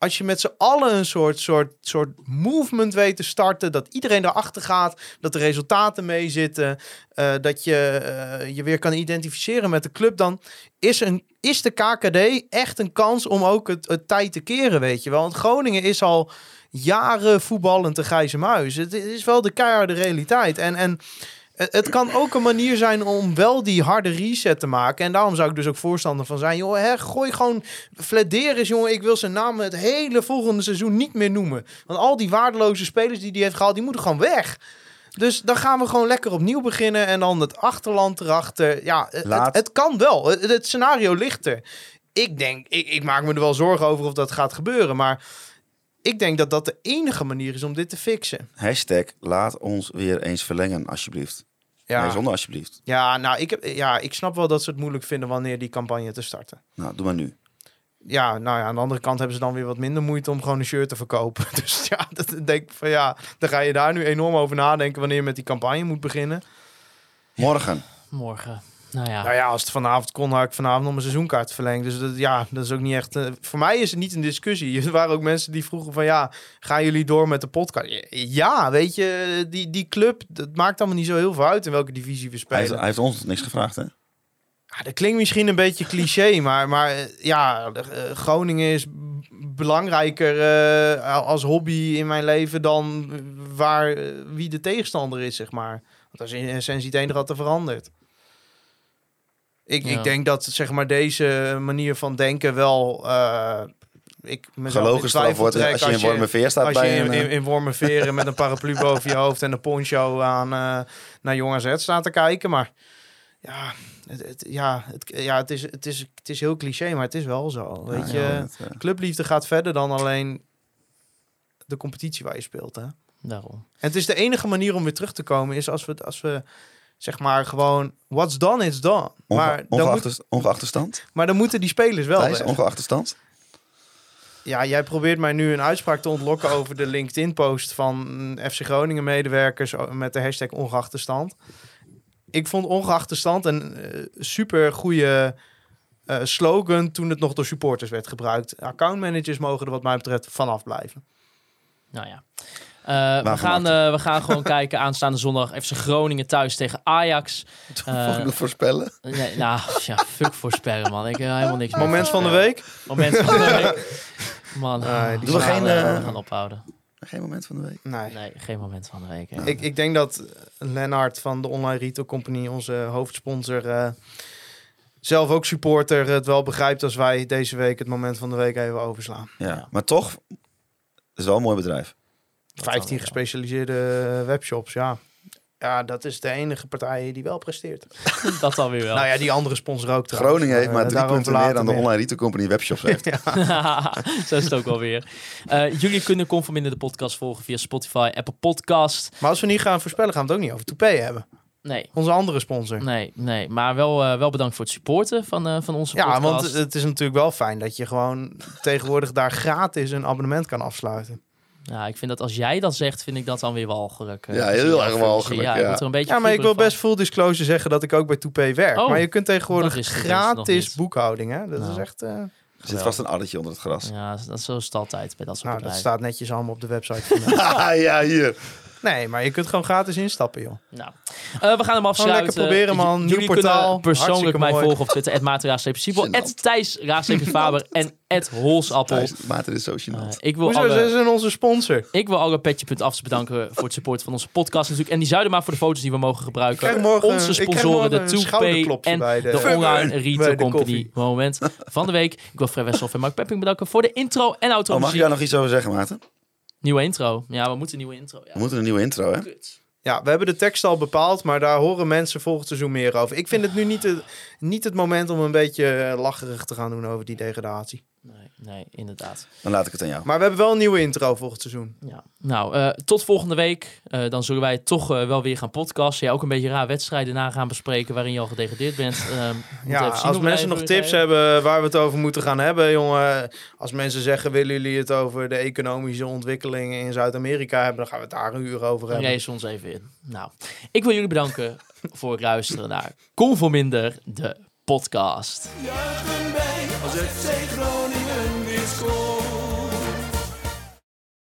Als je met z'n allen een soort, soort, soort movement weet te starten. Dat iedereen erachter gaat. Dat de resultaten meezitten. eh, dat je eh, je weer kan identificeren met de club. Dan is, een, is de KKD echt een kans om ook het, het tijd te keren, weet je wel. Want Groningen is al jaren voetballend de grijze muis. Het is wel de keiharde realiteit. En, en het het kan ook een manier zijn om wel die harde reset te maken. En daarom zou ik dus ook voorstander van zijn. Joh, hè, gooi gewoon Flederis, jongen. Ik wil zijn naam het hele volgende seizoen niet meer noemen. Want al die waardeloze spelers die hij heeft gehaald, die moeten gewoon weg. Dus dan gaan we gewoon lekker opnieuw beginnen. En dan het achterland erachter. Ja, het, het kan wel. Het, het scenario ligt er. Ik denk, ik, ik maak me er wel zorgen over of dat gaat gebeuren. Maar ik denk dat dat de enige manier is om dit te fixen.
Hashtag laat ons weer eens verlengen, alsjeblieft.
Ja.
Nee, zonder alsjeblieft.
Ja, nou, ik, heb, ja, ik snap wel dat ze het moeilijk vinden wanneer die campagne te starten.
Nou, doe maar nu.
Ja, nou ja, aan de andere kant hebben ze dan weer wat minder moeite om gewoon een shirt te verkopen. Dus ja, dat denk ik van ja, dan ga je daar nu enorm over nadenken wanneer je met die campagne moet beginnen.
Morgen.
Morgen. Nou ja.
Nou ja, als het vanavond kon, had ik vanavond nog mijn seizoenkaart verlengd. Dus dat, ja, dat is ook niet echt... eh, voor mij is het niet een discussie. Er waren ook mensen die vroegen van ja, gaan jullie door met de podcast? Ja, weet je, die, die club, dat maakt allemaal niet zo heel veel uit in welke divisie we
Hij
spelen.
heeft, hij heeft ons niks gevraagd, hè?
Ja, dat klinkt misschien een beetje cliché, maar, maar eh, ja, eh, Groningen is belangrijker eh, als hobby in mijn leven dan waar, wie de tegenstander is, zeg maar. Want dat is in essentie het enige wat er verandert. Ik,
Ja.
ik denk dat zeg maar, deze manier van denken wel... eh ik mezelf in
wordt
trek
als je in Wormerveer staat
als je
bij
in,
een...
in,
eh,
in Wormerveren met een paraplu boven je hoofd en een poncho aan eh, naar Jong AZ staat te kijken. Maar ja, het, het- ja, het, ja het, is, het, is, het is heel cliché, maar het is wel zo. Weet je,
ja, eh,
clubliefde gaat verder dan alleen de competitie waar je speelt. Hè? En
Daarom.
het is de enige manier om weer terug te komen, is als we, als we zeg maar gewoon, what's done, is done.
onge-
Maar dan,
ongeacht,
moet,
ongeacht de stand?
maar dan moeten die spelers wel
Thijs, ongeacht de stand?
Ja, jij probeert mij nu een uitspraak te ontlokken over de LinkedIn-post van FC Groningen-medewerkers met de hashtag ongeachte stand. ik vond ongeacht de stand een eh, super goede slogan toen het nog door supporters werd gebruikt. Accountmanagers mogen er wat mij betreft vanaf blijven.
Nou ja. Eh, we, gaan, eh, we gaan gewoon kijken aanstaande zondag FC Groningen thuis tegen Ajax.
Mag ik nog voorspellen?
Nee, nou, ja, fuck voorspellen, man. Ik heb helemaal niks meer
Moment van de week?
Moment van de week. Man,
Nee, die
Doen we
gaan
geen,
we
eh,
gaan ophouden.
Geen moment van de week.
Nee.
Nee, geen moment van de week.
Ik, ik denk dat Lennart van de Online Retail Company, onze hoofdsponsor, eh, zelf ook supporter, het wel begrijpt als wij deze week het moment van de week even overslaan.
Ja.
Ja.
Maar toch, het is wel een mooi bedrijf.
Dat dan
15
wel.
gespecialiseerde webshops, ja. Ja, dat is de enige partij die wel presteert.
Dat dan weer wel.
Nou ja, die andere sponsor ook trouwens.
Groningen heeft maar
Eh,
drie punten meer dan de online retail company webshops heeft.
Zo is het ook alweer. Eh jullie kunnen Conforminder de podcast volgen via Spotify, Apple Podcast.
Maar als we niet gaan voorspellen, gaan we het ook niet over Toupee hebben.
Nee,
Onze andere sponsor.
nee, nee. Maar wel, eh, wel bedankt voor het supporten van, eh, van onze
Ja,
podcast.
want het is natuurlijk wel fijn dat je gewoon tegenwoordig daar gratis een abonnement kan afsluiten.
Ja, ik vind dat als jij dat zegt, vind ik dat dan weer walgelijk. eh,
Ja, heel erg walgelijk,
Ja,
ja.
word er een beetje
Ja, maar ik wil best full disclosure zeggen dat ik ook bij Toupee werk.
Oh,
maar je kunt tegenwoordig
dat is dus
gratis boekhouding, hè? Dat
Nou.
is echt... eh,
Er zit vast een addertje onder het gras.
Ja, dat, zo is het altijd bij dat soort
nou, dat
bedrijven.
staat netjes allemaal op de website. van.
Ah, ja, hier.
Nee, maar je kunt gewoon gratis instappen, joh.
Nou, eh, we gaan hem afsluiten.
lekker proberen, man.
J-
Nieuw
Jullie
portaal.
kunnen persoonlijk mij
mooi.
volgen op Twitter. At at Thijs-Faber en at Holsappel.
Maarten is zo gênant.
ik wil
Hoezo?
alle...
Ze zijn onze sponsor.
Ik wil alle petje.afs bedanken voor het support van onze podcast natuurlijk. En die Zuidema voor de foto's die we mogen gebruiken.
Morgen-
onze sponsoren,
morgen
de
een
2Pay
schouderklopje
en
bij de-
de online retail company moment van de week. Ik wil Fred Wessel en Mark Pepping bedanken voor de intro en outro
Oh, mag ik
muziek.
daar nog iets over zeggen, Maarten?
Nieuwe intro. Ja, we moeten een nieuwe intro. Ja.
We moeten een nieuwe intro, hè?
Kut.
Ja, we hebben de tekst al bepaald, maar daar horen mensen volgend seizoen meer over. Ik vind het nu niet, het- niet het moment om een beetje eh, lacherig te gaan doen over die degradatie.
Nee, nee, inderdaad.
Dan laat ik het aan jou.
Maar we hebben wel een nieuwe intro volgend seizoen.
Ja. Nou, eh, tot volgende week. Eh, dan zullen wij toch eh, wel weer gaan podcasten. Ja, ook een beetje raar wedstrijden na gaan bespreken waarin je al gedegradeerd bent. Ehm,
Ja,
even zien
als mensen nog tips hebben waar we het over moeten gaan hebben, jongen. Als mensen zeggen, willen jullie het over de economische ontwikkelingen in Zuid-Amerika hebben, dan gaan we het daar een uur over hebben.
race ons even in. Nou, ik wil jullie bedanken voor het luisteren naar Conforminder, de podcast.
Juichen wij als FC Groningen weer scoort.